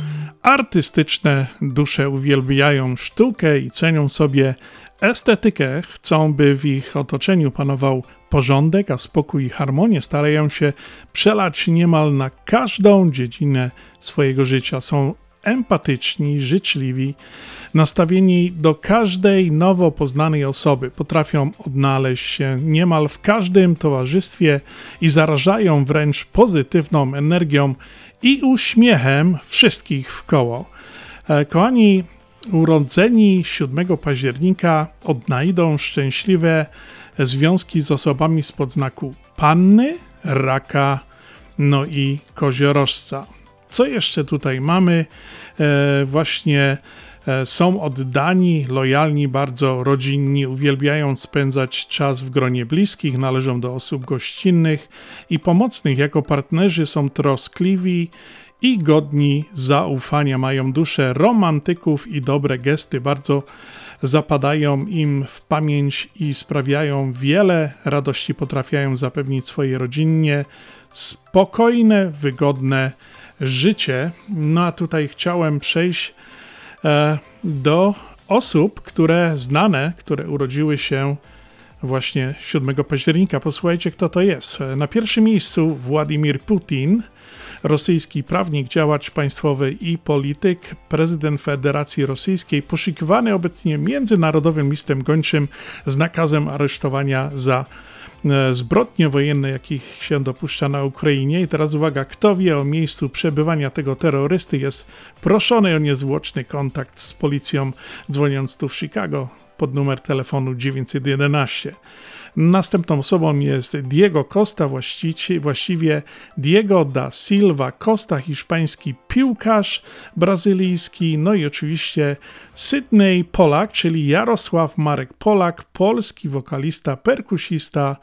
artystyczne dusze uwielbiają sztukę i cenią sobie estetykę. Chcą, by w ich otoczeniu panował porządek, a spokój i harmonię. Starają się przelać niemal na każdą dziedzinę swojego życia. Są empatyczni, życzliwi, nastawieni do każdej nowo poznanej osoby. Potrafią odnaleźć się niemal w każdym towarzystwie i zarażają wręcz pozytywną energią i uśmiechem wszystkich w koło. E, Kochani, urodzeni 7 października odnajdą szczęśliwe związki z osobami spod znaku panny, raka, no i koziorożca. Co jeszcze tutaj mamy? E, właśnie są oddani, lojalni, bardzo rodzinni, uwielbiają spędzać czas w gronie bliskich, należą do osób gościnnych i pomocnych. Jako partnerzy są troskliwi i godni zaufania, mają duszę romantyków i dobre gesty, bardzo zapadają im w pamięć i sprawiają wiele radości, potrafiają zapewnić swojej rodzinie spokojne, wygodne życie. No a tutaj chciałem przejść e, do osób, które znane, które urodziły się właśnie 7 października. Posłuchajcie, kto to jest. Na pierwszym miejscu Władimir Putin, rosyjski prawnik, działacz państwowy i polityk, prezydent Federacji Rosyjskiej, poszukiwany obecnie międzynarodowym listem gończym z nakazem aresztowania za e, zbrodnie wojenne, jakich się dopuszcza na Ukrainie. I teraz uwaga, kto wie o miejscu przebywania tego terrorysty, jest proszony o niezwłoczny kontakt z policją, dzwoniąc tu w Chicago pod numer telefonu 911. Następną osobą jest Diego Costa, właściwie, Diego da Silva Costa, hiszpański piłkarz brazylijski, no i oczywiście Sydney Polak, czyli Jarosław Marek Polak, polski wokalista, perkusista,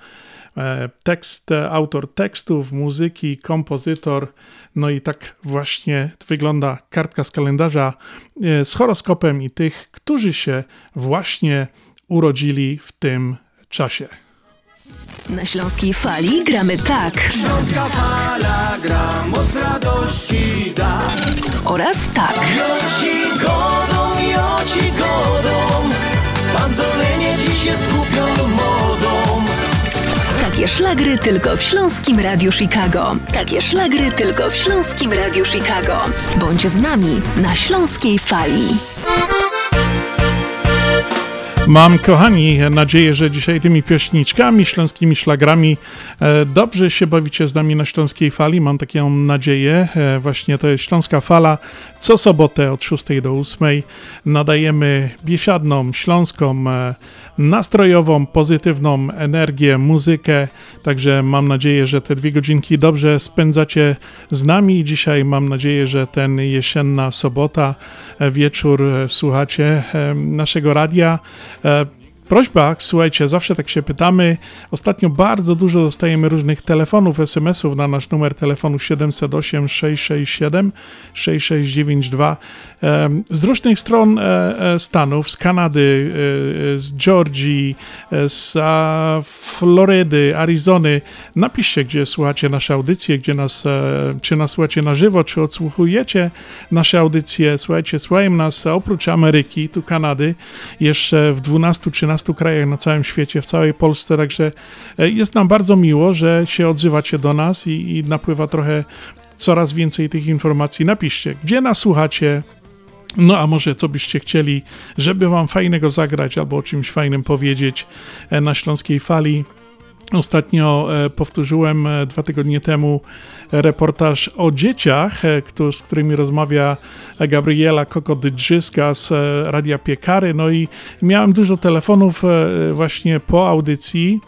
e, tekst, autor tekstów, muzyki, kompozytor. No i tak właśnie wygląda kartka z kalendarza e, z horoskopem i tych, którzy się właśnie urodzili w tym czasie. Na Śląskiej Fali gramy tak. Śląska fala gra, moc radości da. Oraz tak. Joci godą, joci godą, panzolenie dziś jest kupią modą. Takie szlagry tylko w Śląskim Radiu Chicago. Takie szlagry tylko w Śląskim Radiu Chicago. Bądź z nami na Śląskiej Fali. Mam, kochani, nadzieję, że dzisiaj tymi piośniczkami, śląskimi szlagrami e, dobrze się bawicie z nami na Śląskiej Fali. Mam taką nadzieję. E, właśnie to jest Śląska Fala. Co sobotę od 6 do 8 nadajemy biesiadną, śląską, e, nastrojową, pozytywną energię, muzykę. Także mam nadzieję, że te dwie godzinki dobrze spędzacie z nami. Dzisiaj mam nadzieję, że ten jesienna sobota, wieczór słuchacie naszego radia. Prośba, słuchajcie, zawsze tak się pytamy. Ostatnio bardzo dużo dostajemy różnych telefonów, SMS-ów na nasz numer telefonu 708 667 6692 z różnych stron e, e, Stanów, z Kanady, e, z Georgii, z Florydy, Arizony. Napiszcie, gdzie słuchacie nasze audycje, gdzie nas, czy nas słuchacie na żywo, czy odsłuchujecie nasze audycje. Słuchajcie, słuchają nas oprócz Ameryki, tu Kanady, jeszcze w 12-13 krajach na całym świecie, w całej Polsce, także jest nam bardzo miło, że się odzywacie do nas i, i napływa trochę coraz więcej tych informacji. Napiszcie, gdzie nas słuchacie, no a może co byście chcieli, żeby wam fajnego zagrać albo o czymś fajnym powiedzieć e, na Śląskiej Fali. Ostatnio e, powtórzyłem e, dwa tygodnie temu reportaż o dzieciach, z którymi rozmawia Gabriela Kokodydrzyska z Radia Piekary. No i miałem dużo telefonów właśnie po audycji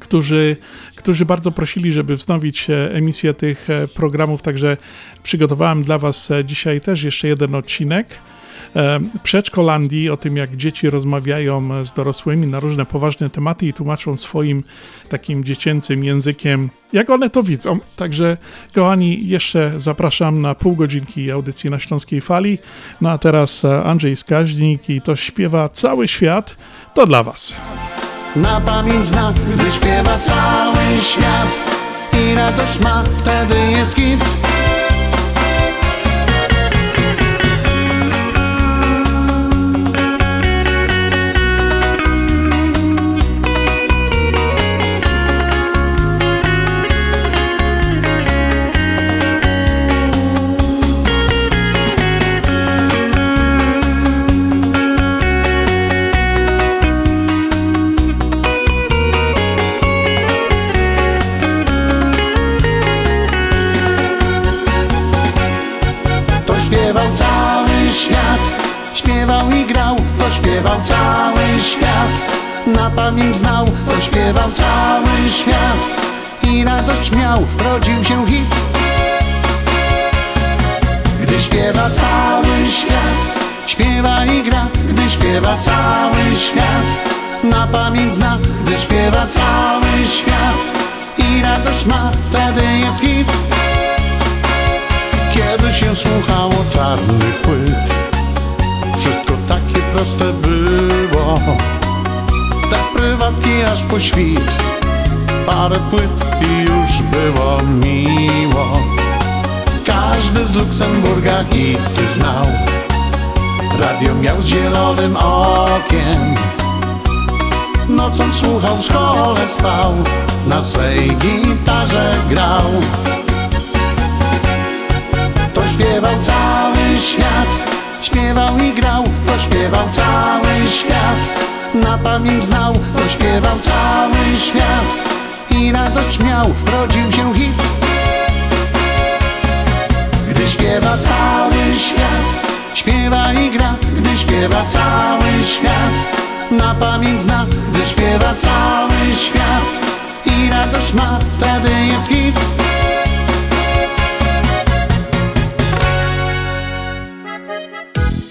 którzy, którzy bardzo prosili, żeby wznowić e, emisję tych e, programów, także przygotowałem dla Was e, dzisiaj też jeszcze jeden odcinek przedszkolandii, o tym jak dzieci rozmawiają z dorosłymi na różne poważne tematy i tłumaczą swoim takim dziecięcym językiem, jak one to widzą. Także, kochani, jeszcze zapraszam na pół godzinki audycji na Śląskiej Fali. No a teraz Andrzej Skaźnik i to śpiewa cały świat. To dla Was na pamięć zna, gdy śpiewa cały świat i radość ma, wtedy jest hit. Miał, rodził się hit. Gdy śpiewa cały świat Śpiewa i gra, gdy śpiewa cały świat Na pamięć zna, gdy śpiewa cały świat I radość ma, wtedy jest hit. Kiedy się słuchało czarnych płyt Wszystko takie proste było. Tak prywatnie aż po świt Parę płyt i już było miło. Każdy z Luksemburga hity znał. Radio miał z zielonym okiem. Nocą słuchał, w szkole spał. Na swej gitarze grał. To śpiewał cały świat. Śpiewał i grał, to śpiewał cały świat. Na pamięć znał, to śpiewał cały świat I radość miał, rodził się hit. Gdy śpiewa cały świat Śpiewa i gra, gdy śpiewa cały świat Na pamięć zna, gdy śpiewa cały świat I radość ma, wtedy jest hit.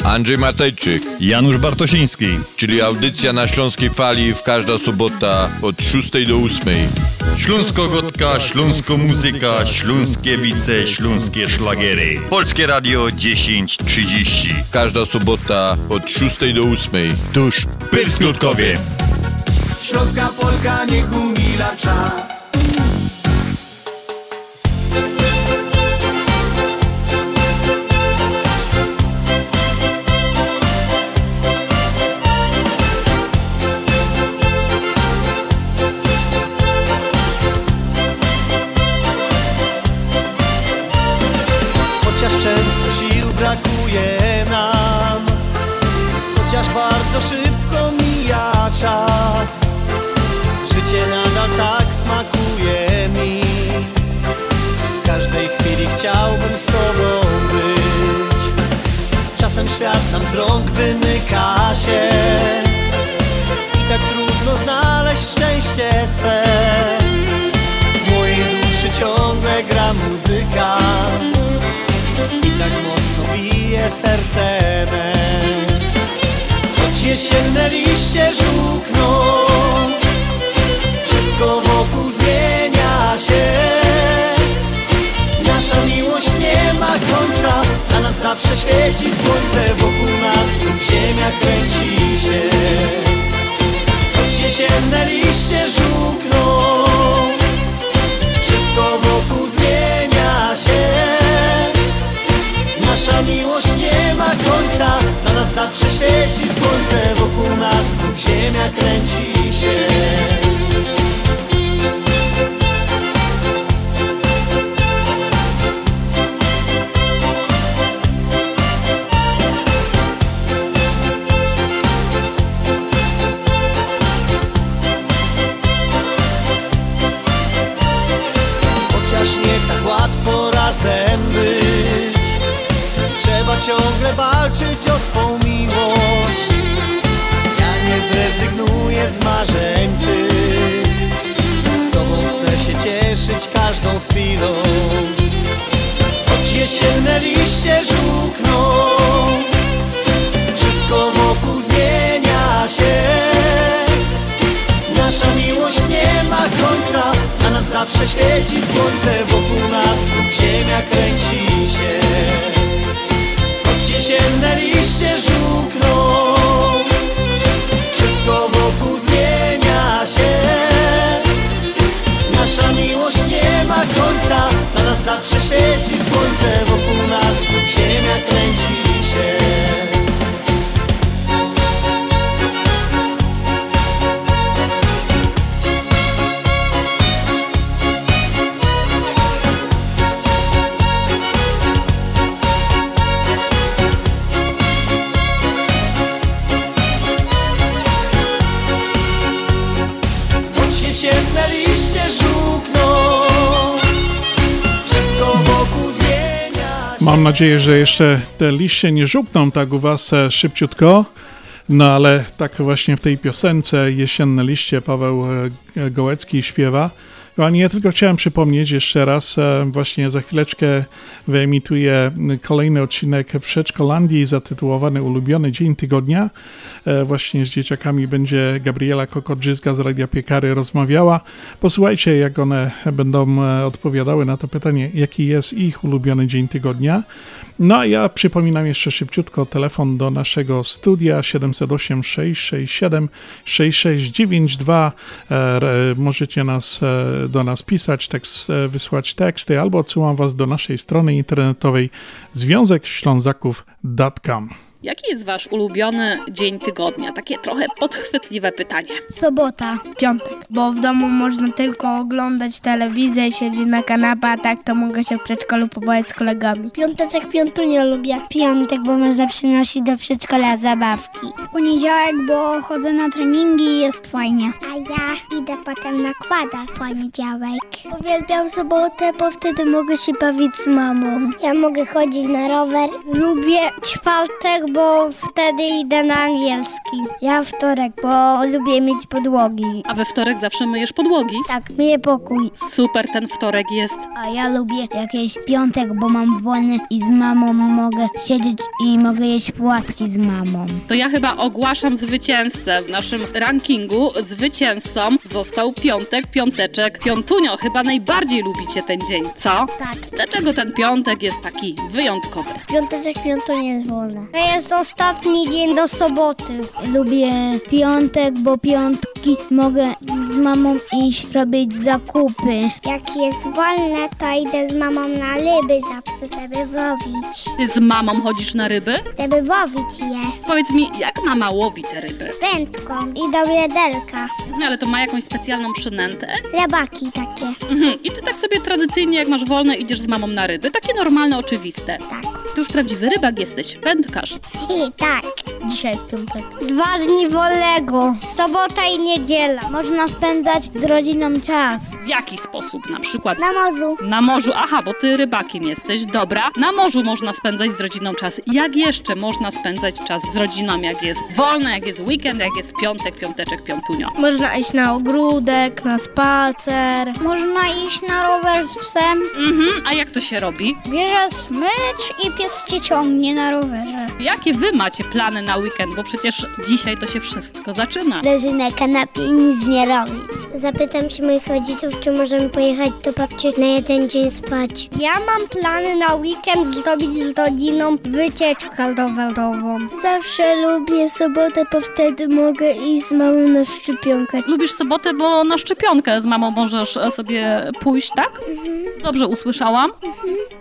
Andrzej Matejczyk, Janusz Bartosiński, czyli audycja na Śląskiej Fali w każda sobota od 6 do 8. Śląsko-gotka, śląsko-muzyka, śląskie wice, śląskie szlagiery. Polskie Radio 10.30. Każda sobota od 6 do 8. Tuż Pyrskutkowie. Śląska Polka niech umila czas. Kasie I tak trudno znaleźć szczęście swe. W mojej duszy ciągle gra muzyka. I tak mocno bije serce me. Choć jesienne liście żółkną. Wszystko wokół zmienia się zawsze świeci słońce Wokół nas lub ziemia kręci się. Choć jesienne liście żółkną Wszystko wokół zmienia się. Nasza miłość nie ma końca Dla nas zawsze świeci słońce Wokół nas lub ziemia kręci się nadzieję, że jeszcze te liście nie żupną tak u Was e, szybciutko. No ale tak właśnie w tej piosence Jesienne liście Paweł e, Gołecki śpiewa. Kochani, ja tylko chciałem przypomnieć jeszcze raz, e, właśnie za chwileczkę wyemituję kolejny odcinek Przedszkolandii zatytułowany Ulubiony Dzień Tygodnia. E, Właśnie z dzieciakami będzie Gabriela Kokodrzyzga z Radia Piekary rozmawiała. Posłuchajcie, jak one będą e, odpowiadały na to pytanie, jaki jest ich ulubiony dzień tygodnia. No a ja przypominam jeszcze szybciutko telefon do naszego studia 708 667 6692. E, r- Możecie nas, e, do nas pisać, tekst, e, wysłać teksty albo odsyłam Was do naszej strony internetowej związekślązaków.com. Jaki jest wasz ulubiony dzień tygodnia? Takie trochę podchwytliwe pytanie. Sobota, piątek, bo w domu można tylko oglądać telewizję, siedzieć na kanapie, a tak to mogę się w przedszkolu pobawić z kolegami. Piąteczek, piątunie lubię. Piątek, bo można przynosić do przedszkola zabawki. Poniedziałek, bo chodzę na treningi i jest fajnie. A ja idę potem na kwada w poniedziałek. Uwielbiam sobotę, bo wtedy mogę się bawić z mamą. Ja mogę chodzić na rower. Lubię czwartek, bo wtedy idę na angielski. Ja wtorek, bo lubię mieć podłogi. A we wtorek zawsze myjesz podłogi? Tak, myję pokój. Super ten wtorek jest. A ja lubię jakiś piątek, bo mam wolny i z mamą mogę siedzieć i mogę jeść płatki z mamą. To ja chyba ogłaszam zwycięzcę. W naszym rankingu zwycięzcą został piątek, piąteczek, piątunio. Chyba najbardziej lubicie ten dzień, co? Tak. Dlaczego ten piątek jest taki wyjątkowy? Piąteczek, piątunie jest wolne. To jest ostatni dzień do soboty. Lubię piątek, bo piątki mogę z mamą iść robić zakupy. Jak jest wolne, to idę z mamą na ryby zawsze, żeby łowić. Ty z mamą chodzisz na ryby? Żeby łowić je Powiedz mi, jak mama łowi te ryby? wędką i do wiaderka. No, Ale to ma jakąś specjalną przynętę? Rabaki takie. Mhm. I ty tak sobie tradycyjnie, jak masz wolne, idziesz z mamą na ryby. Takie normalne, oczywiste. Tak. Ty już prawdziwy rybak jesteś, wędkarz. I (laughs) tak. Dzisiaj jest piątek. Dwa dni wolnego. Sobota i niedziela. Można spędzać z rodziną czas. W jaki sposób? Na przykład Na morzu. na morzu. Aha, bo ty rybakiem jesteś. Dobra. Na morzu można spędzać z rodziną czas. Jak jeszcze można spędzać czas z rodziną, jak jest wolne, jak jest weekend, jak jest piątek, piąteczek, piątunio? Można iść na ogródek, na spacer. Można iść na rower z psem. Mhm, a jak to się robi? Bierze smycz i pies cię ciągnie na rowerze. Jakie wy macie plany na weekend? Bo przecież dzisiaj to się wszystko zaczyna. Leży na kanapie i nic nie robić. Zapytam się moich rodziców, czy możemy pojechać do babci na jeden dzień spać. Ja mam plany na weekend zrobić z rodziną wycieczkę rowerową. Zawsze lubię sobotę, bo wtedy mogę iść z mamą na szczepionkę. Lubisz sobotę, bo na szczepionkę z mamą możesz e, sobie pójść, tak? Dobrze usłyszałam.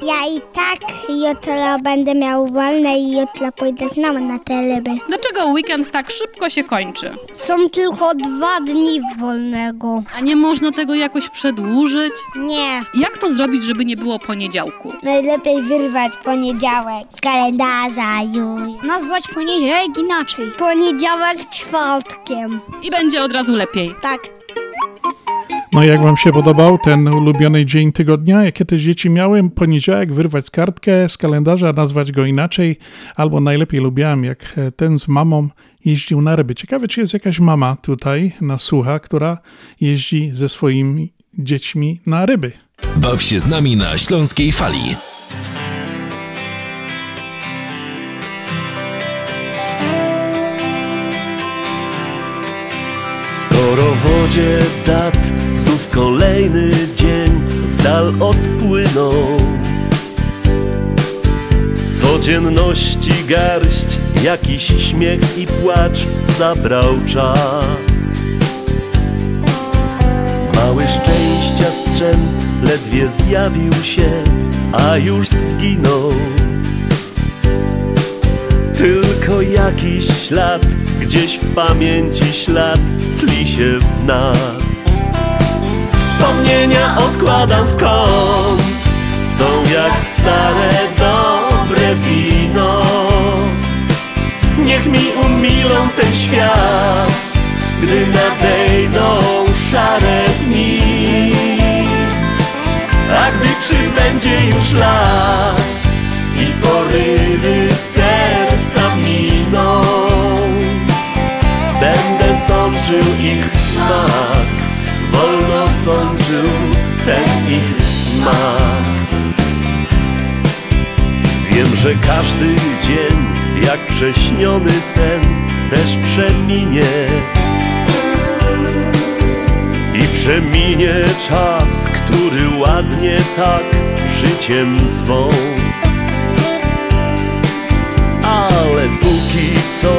Ja i tak jutro będę miał wolne i jutro pójdę z mamą na te ryby. Dlaczego weekend tak szybko się kończy? Są tylko dwa dni wolnego. A nie można tego jakoś przedłużyć? Nie. Jak to zrobić, żeby nie było poniedziałku? Najlepiej wyrwać poniedziałek z kalendarza już. Nazwać poniedziałek inaczej. Poniedziałek czwartkiem. I będzie od razu lepiej. Tak. No jak wam się podobał ten ulubiony dzień tygodnia? Jak kiedyś dzieci miałem poniedziałek wyrwać kartkę z kalendarza, nazwać go inaczej, albo najlepiej lubiłem jak ten z mamą jeździł na ryby. Ciekawe, czy jest jakaś mama tutaj na słucha, która jeździ ze swoimi dziećmi na ryby. Baw się z nami na Śląskiej Fali. W korowodzie dat znów kolejny dzień w dal odpłynął Codzienności garść, jakiś śmiech i płacz zabrał czas szczęścia strzęt ledwie zjawił się, a już zginął tylko jakiś ślad, gdzieś w pamięci ślad tli się w nas. Wspomnienia odkładam w kąt, są jak stare dobre wino. Niech mi umilą ten świat, gdy nadejdą szare dni. A gdy przybędzie już lat, i porywy serca miną. Będę sączył ich smak, wolno sączył ten ich smak. Wiem, że każdy dzień, jak prześniony sen, też przeminie. I przeminie czas, który ładnie tak życiem zwą. Ale póki co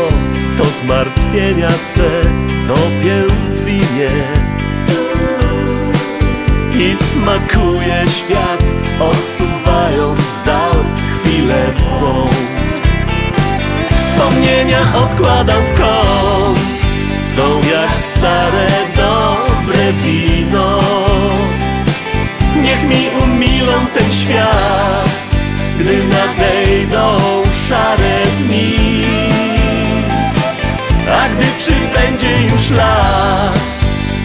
to zmartwienia swe topię w winie. I smakuje świat, odsuwając dal chwilę złą. Wspomnienia odkładam w kąt, są jak stare dobre wino. Niech mi umilą ten świat, gdy nadejdą szare dni. A gdy przybędzie już lat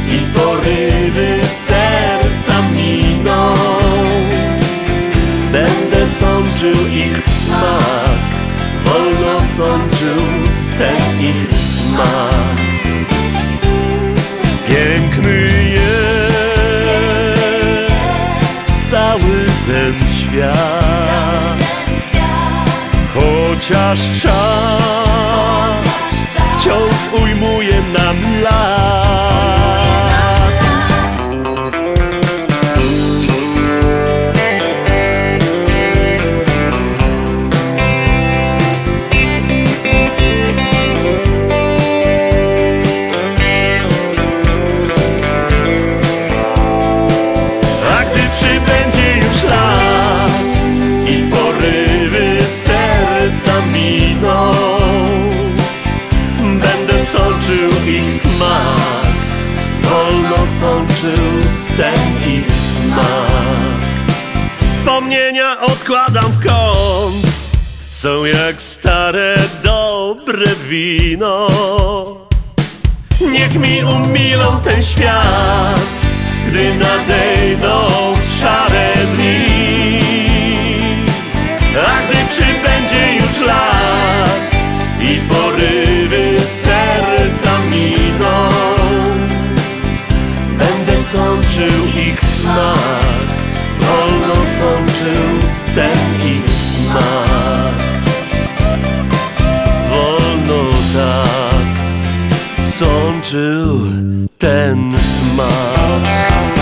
i porywy serca miną, będę sączył ich smak, wolno sączył ten ich świat. Chociaż czas wciąż ujmuje nam są jak stare dobre wino. Niech mi umilą ten świat, gdy nadejdą sączył ten smak.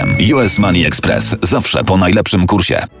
US Money Express zawsze po najlepszym kursie.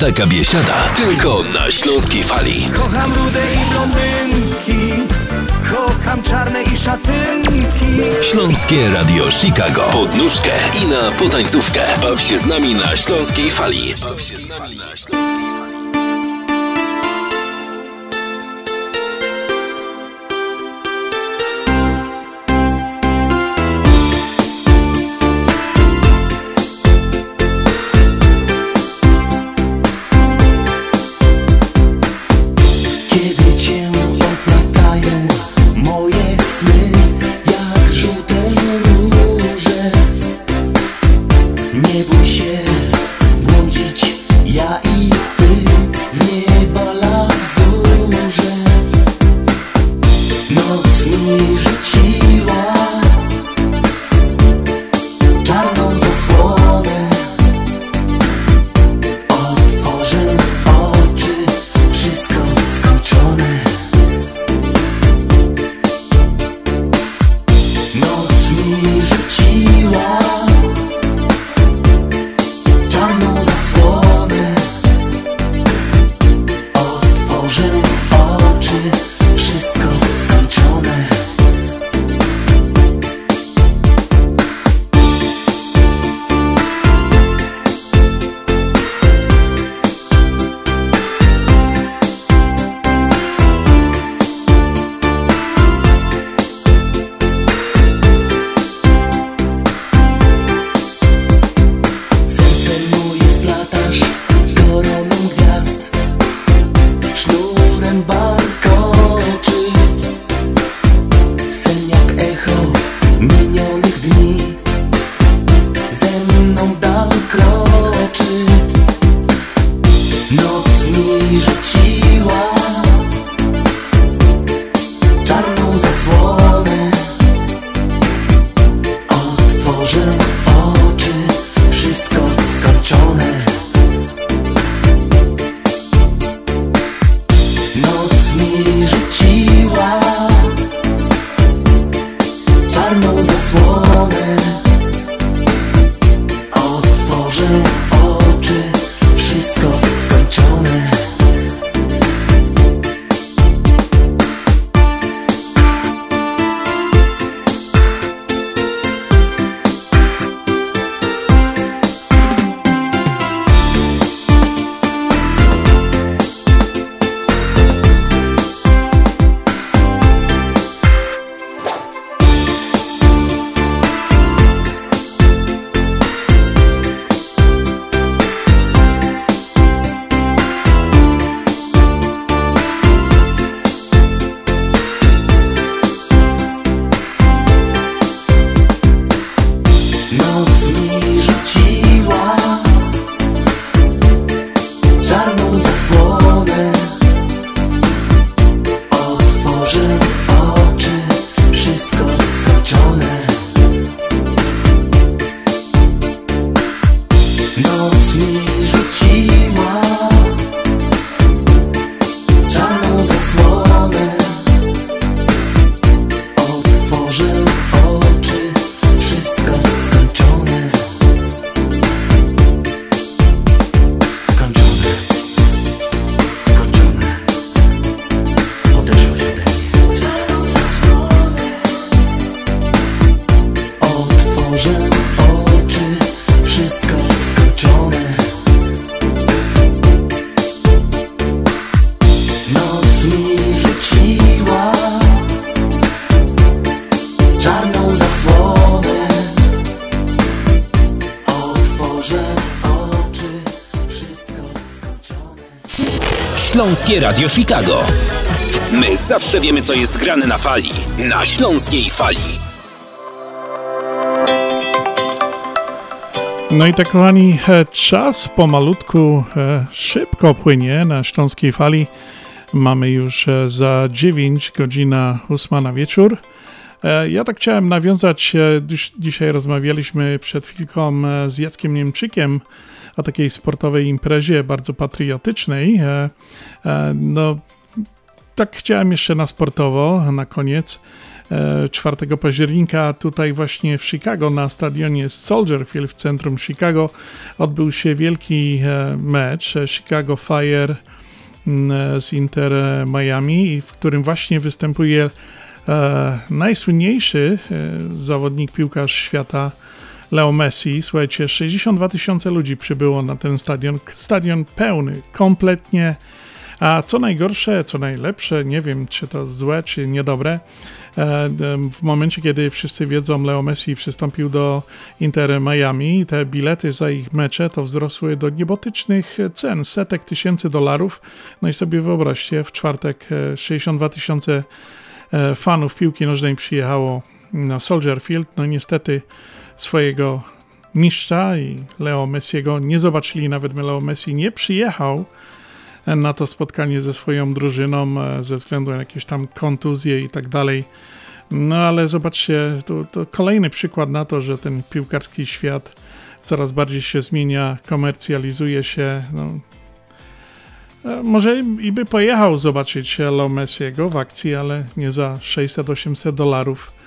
Taka biesiada tylko na śląskiej fali. Kocham rude i blondynki Kocham czarne i szatynki Śląskie Radio Chicago. Pod nóżkę i na potańcówkę. Baw się z nami na śląskiej fali. Baw się z nami na śląskiej fali. Śląskie Radio Chicago. My zawsze wiemy, co jest grane na fali. Na Śląskiej Fali. No i tak kochani, e, czas pomalutku e, szybko płynie na Śląskiej Fali. Mamy już e, za 9 godzina 8 na wieczór. Ja tak chciałem nawiązać, dzisiaj rozmawialiśmy przed chwilką z Jackiem Niemczykiem o takiej sportowej imprezie bardzo patriotycznej. No, tak chciałem jeszcze na sportowo, na koniec. 4 października tutaj właśnie w Chicago na stadionie Soldier Field w centrum Chicago odbył się wielki e, mecz e, Chicago Fire mm, z Inter Miami, w którym właśnie występuje e, najsłynniejszy zawodnik piłkarz świata Leo Messi. Słuchajcie, 62 tysiące ludzi przybyło na ten stadion. Stadion pełny, kompletnie. A co najgorsze, co najlepsze, nie wiem czy to złe, czy niedobre, E, w momencie, kiedy wszyscy wiedzą, Leo Messi przystąpił do Inter Miami, te bilety za ich mecze to wzrosły do niebotycznych cen, setek tysięcy dolarów. No i sobie wyobraźcie, w czwartek 62 e, tysiące e, fanów piłki nożnej przyjechało na Soldier Field. No niestety swojego mistrza i Leo Messiego nie zobaczyli, nawet Leo Messi nie przyjechał na to spotkanie ze swoją drużyną e, ze względu na jakieś tam kontuzje i tak dalej. No ale zobaczcie, to, to kolejny przykład na to, że ten piłkarski świat coraz bardziej się zmienia, komercjalizuje się. No, e, może i by pojechał zobaczyć Leo Messiego w akcji, ale nie za 600-800 dolarów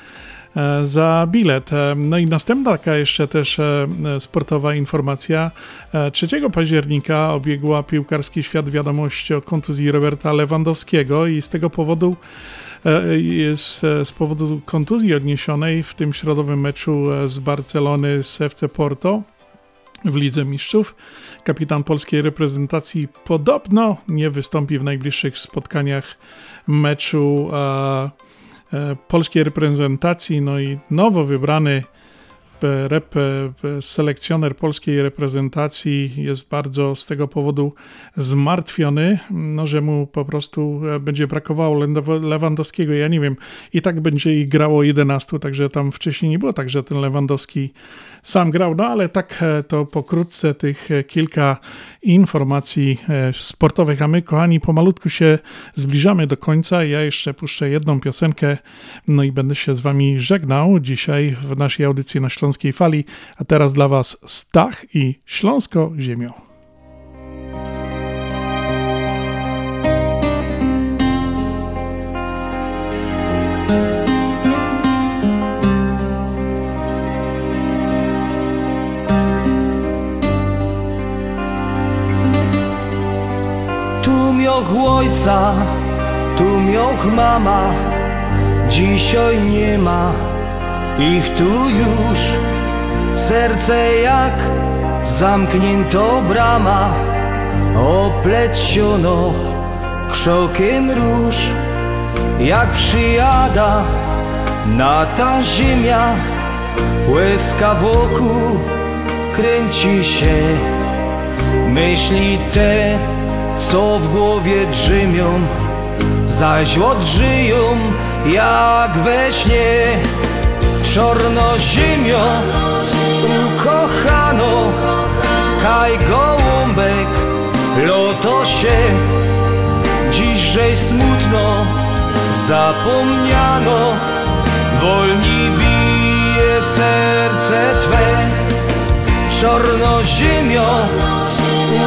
za bilet. E, no i następna taka jeszcze też e, sportowa informacja. 3 października obiegła piłkarski świat wiadomość o kontuzji Roberta Lewandowskiego i z tego powodu jest z powodu kontuzji odniesionej w tym środowym meczu z Barcelony z FC Porto w Lidze Mistrzów. Kapitan polskiej reprezentacji podobno nie wystąpi w najbliższych spotkaniach meczu E, polskiej reprezentacji, no i nowo wybrany e, rep, e, selekcjoner polskiej reprezentacji jest bardzo z tego powodu zmartwiony, no, że mu po prostu będzie brakowało Lewandowskiego. Ja nie wiem, i tak będzie ich grało 11, także tam wcześniej nie było tak, że ten Lewandowski sam grał. No ale tak e, to pokrótce tych e, kilka informacji e, sportowych, a my kochani pomalutku się zbliżamy do końca. Ja jeszcze puszczę jedną piosenkę, no i będę się z wami żegnał dzisiaj w naszej audycji na Śląskiej Fali, a teraz dla was Stach i Śląsko Ziemią. Mioch ojca, tu mioch mama, dzisiaj nie ma ich tu już. Serce jak zamknięto brama, opleciono krzokiem róż. Jak przyjada na ta ziemia, łezka wokół kręci się, myśli te co w głowie drzymią, zaś odżyją jak we śnie. Czorno ukochano, kaj gołąbek, lotosie, dziśżej smutno zapomniano, wolni bije serce Twe. Czorno ziemio,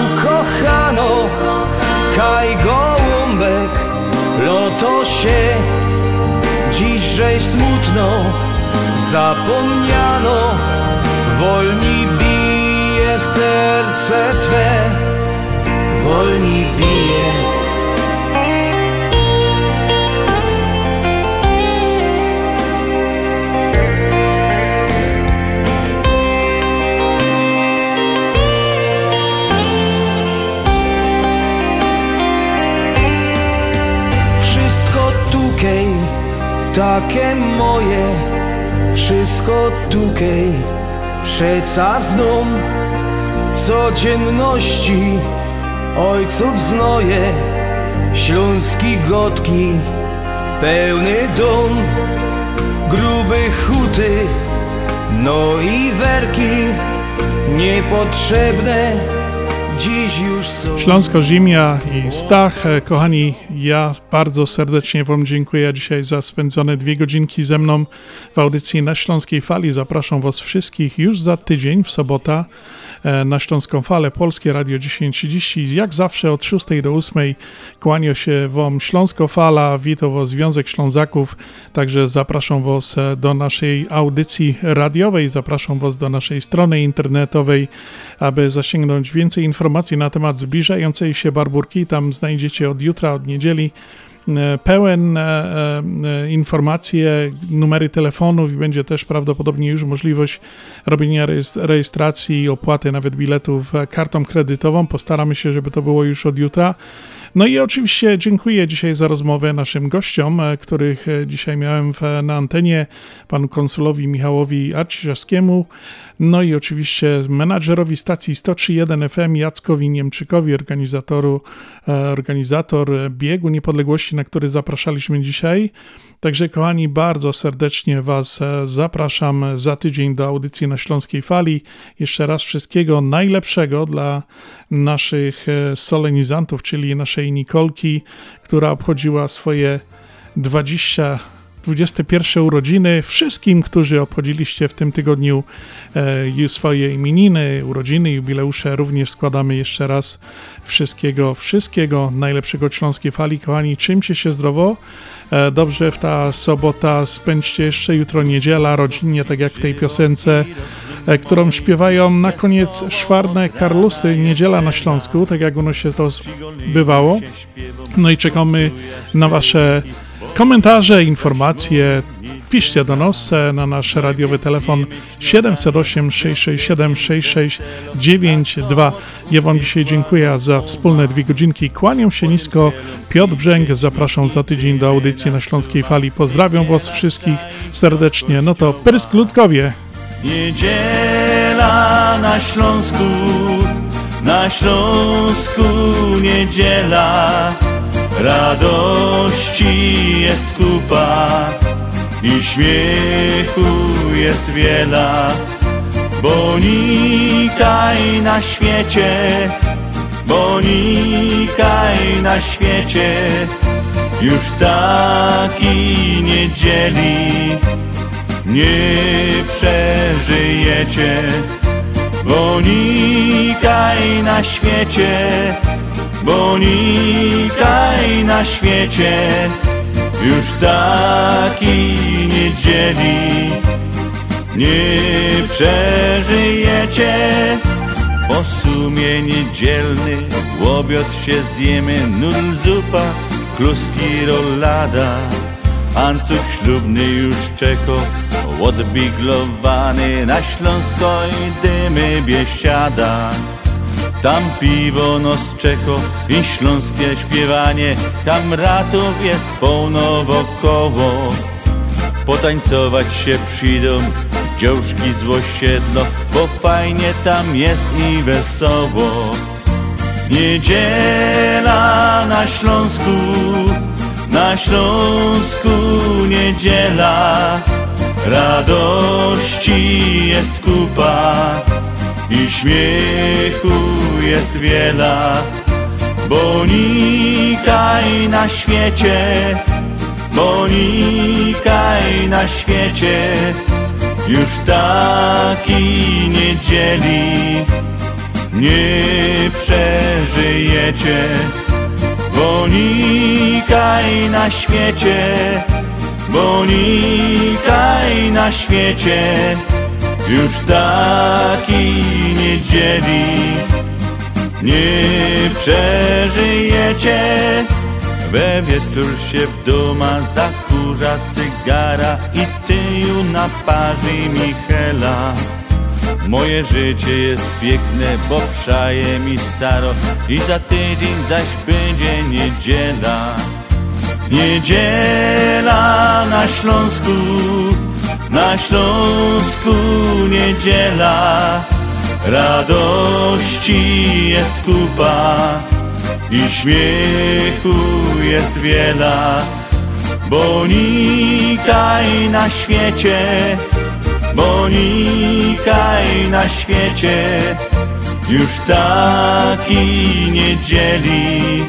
ukochano, kaj gołąbek, lotosie, dziśżej smutno zapomniano, wolni bije serce Twe, wolni bije. Takie moje, wszystko tukej, przeca codzienności, ojców znoje, Śląski gotki, pełny dom Grube huty, no i werki Niepotrzebne dziś już są Śląsko Zimia i Stach. E, Kochani, ja bardzo serdecznie Wam dziękuję dzisiaj za spędzone dwie godzinki ze mną w audycji na Śląskiej Fali. Zapraszam Was wszystkich już za tydzień w sobota na Śląską Falę Polskie Radio 1030. Jak zawsze od 6 do 8 kłania się Wam Śląsko Fala, wito Was Związek Ślązaków, także zapraszam Was e, do naszej audycji radiowej, zapraszam Was do naszej strony internetowej, aby zasięgnąć więcej informacji na temat zbliżającej się barburki. Tam znajdziecie od jutra, od niedzieli e, pełen e, e, informacje, numery telefonów i będzie też prawdopodobnie już możliwość robienia rejestr- rejestracji i opłaty nawet biletów e, kartą kredytową. Postaramy się, żeby to było już od jutra. No i oczywiście dziękuję dzisiaj za rozmowę naszym gościom, e, których e, dzisiaj miałem na antenie, panu konsulowi Michałowi Arciszewskiemu, no i oczywiście menadżerowi stacji 103.1 FM Jackowi Niemczykowi, organizatoru, e, organizator biegu niepodległości, na który zapraszaliśmy dzisiaj. Także kochani, bardzo serdecznie Was e, zapraszam za tydzień do audycji na Śląskiej Fali. Jeszcze raz wszystkiego najlepszego dla naszych e, solenizantów, czyli naszej Nikolki, która obchodziła swoje 20 21 urodziny. Wszystkim, którzy obchodziliście w tym tygodniu e, swoje imieniny, urodziny, jubileusze, również składamy jeszcze raz wszystkiego, wszystkiego najlepszego Śląskiej Fali. Kochani, czymcie się zdrowo. E, Dobrze w ta sobota spędźcie jeszcze jutro niedziela rodzinnie, tak jak w tej piosence, e, którą śpiewają na koniec szwarne Karlusy, niedziela na Śląsku, tak jak ono się to bywało. No i czekamy na Wasze komentarze, informacje. Piszcie do nas e, na nasz radiowy telefon 708 667 6692. Ja Wam dzisiaj dziękuję za wspólne dwie godzinki. Kłaniam się nisko. Piotr Brzęk, zapraszam za tydzień do audycji na Śląskiej Fali. Pozdrawiam Was wszystkich serdecznie. No to Prysk Ludkowie. Niedziela na Śląsku, na Śląsku niedziela, radości jest kupa i śmiechu jest wiela, bo nikaj na świecie, bo nikaj na świecie już takiej niedzieli nie przeżyjecie, bo nikaj na świecie, bo nikaj na świecie już takiej niedzieli nie przeżyjecie. Po sumie niedzielny łobiot się zjemy, nudl zupa, kluski rolada. Ancuk ślubny już czeko, odbiglowany na Śląsko i dymy biesiada. Tam piwo nos czeko i śląskie śpiewanie, tam ratów jest pełno wokoło. Potańcować się przyjdą dziążki z osiedlo, bo fajnie tam jest i wesoło. Niedziela na Śląsku, na Śląsku niedziela, radości jest kupa i śmiechu jest wiela, bo nikaj na świecie, bo nikaj na świecie już takiej niedzieli nie przeżyjecie, bo nikaj na świecie, bo nikaj na świecie już takiej niedzieli nie przeżyjecie. We wieczór się w doma zakurza cygara i tyju na parzy Michela. Moje życie jest piękne, bo przaje mi staro i za tydzień zaś będzie niedziela. Niedziela na Śląsku, na Śląsku niedziela. Radości jest kupa i śmiechu jest wiele. Bonikaj na świecie, bonikaj na świecie, już takiej niedzieli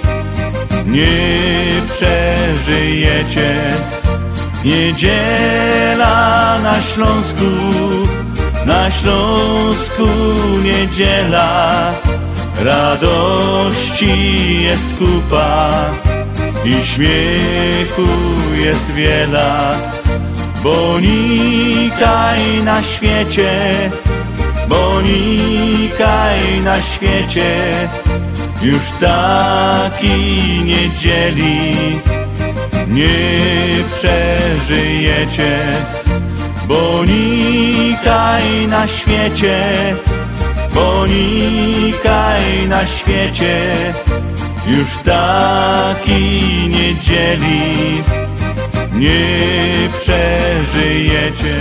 nie przeżyjecie. Niedziela na Śląsku, na Śląsku niedziela, radości jest kupa i śmiechu jest wiele. Bonikaj na świecie, bonikaj na świecie, już takiej niedzieli nie przeżyjecie. Bonikaj na świecie, bonikaj na świecie, już takiej niedzieli nie przeżyjecie.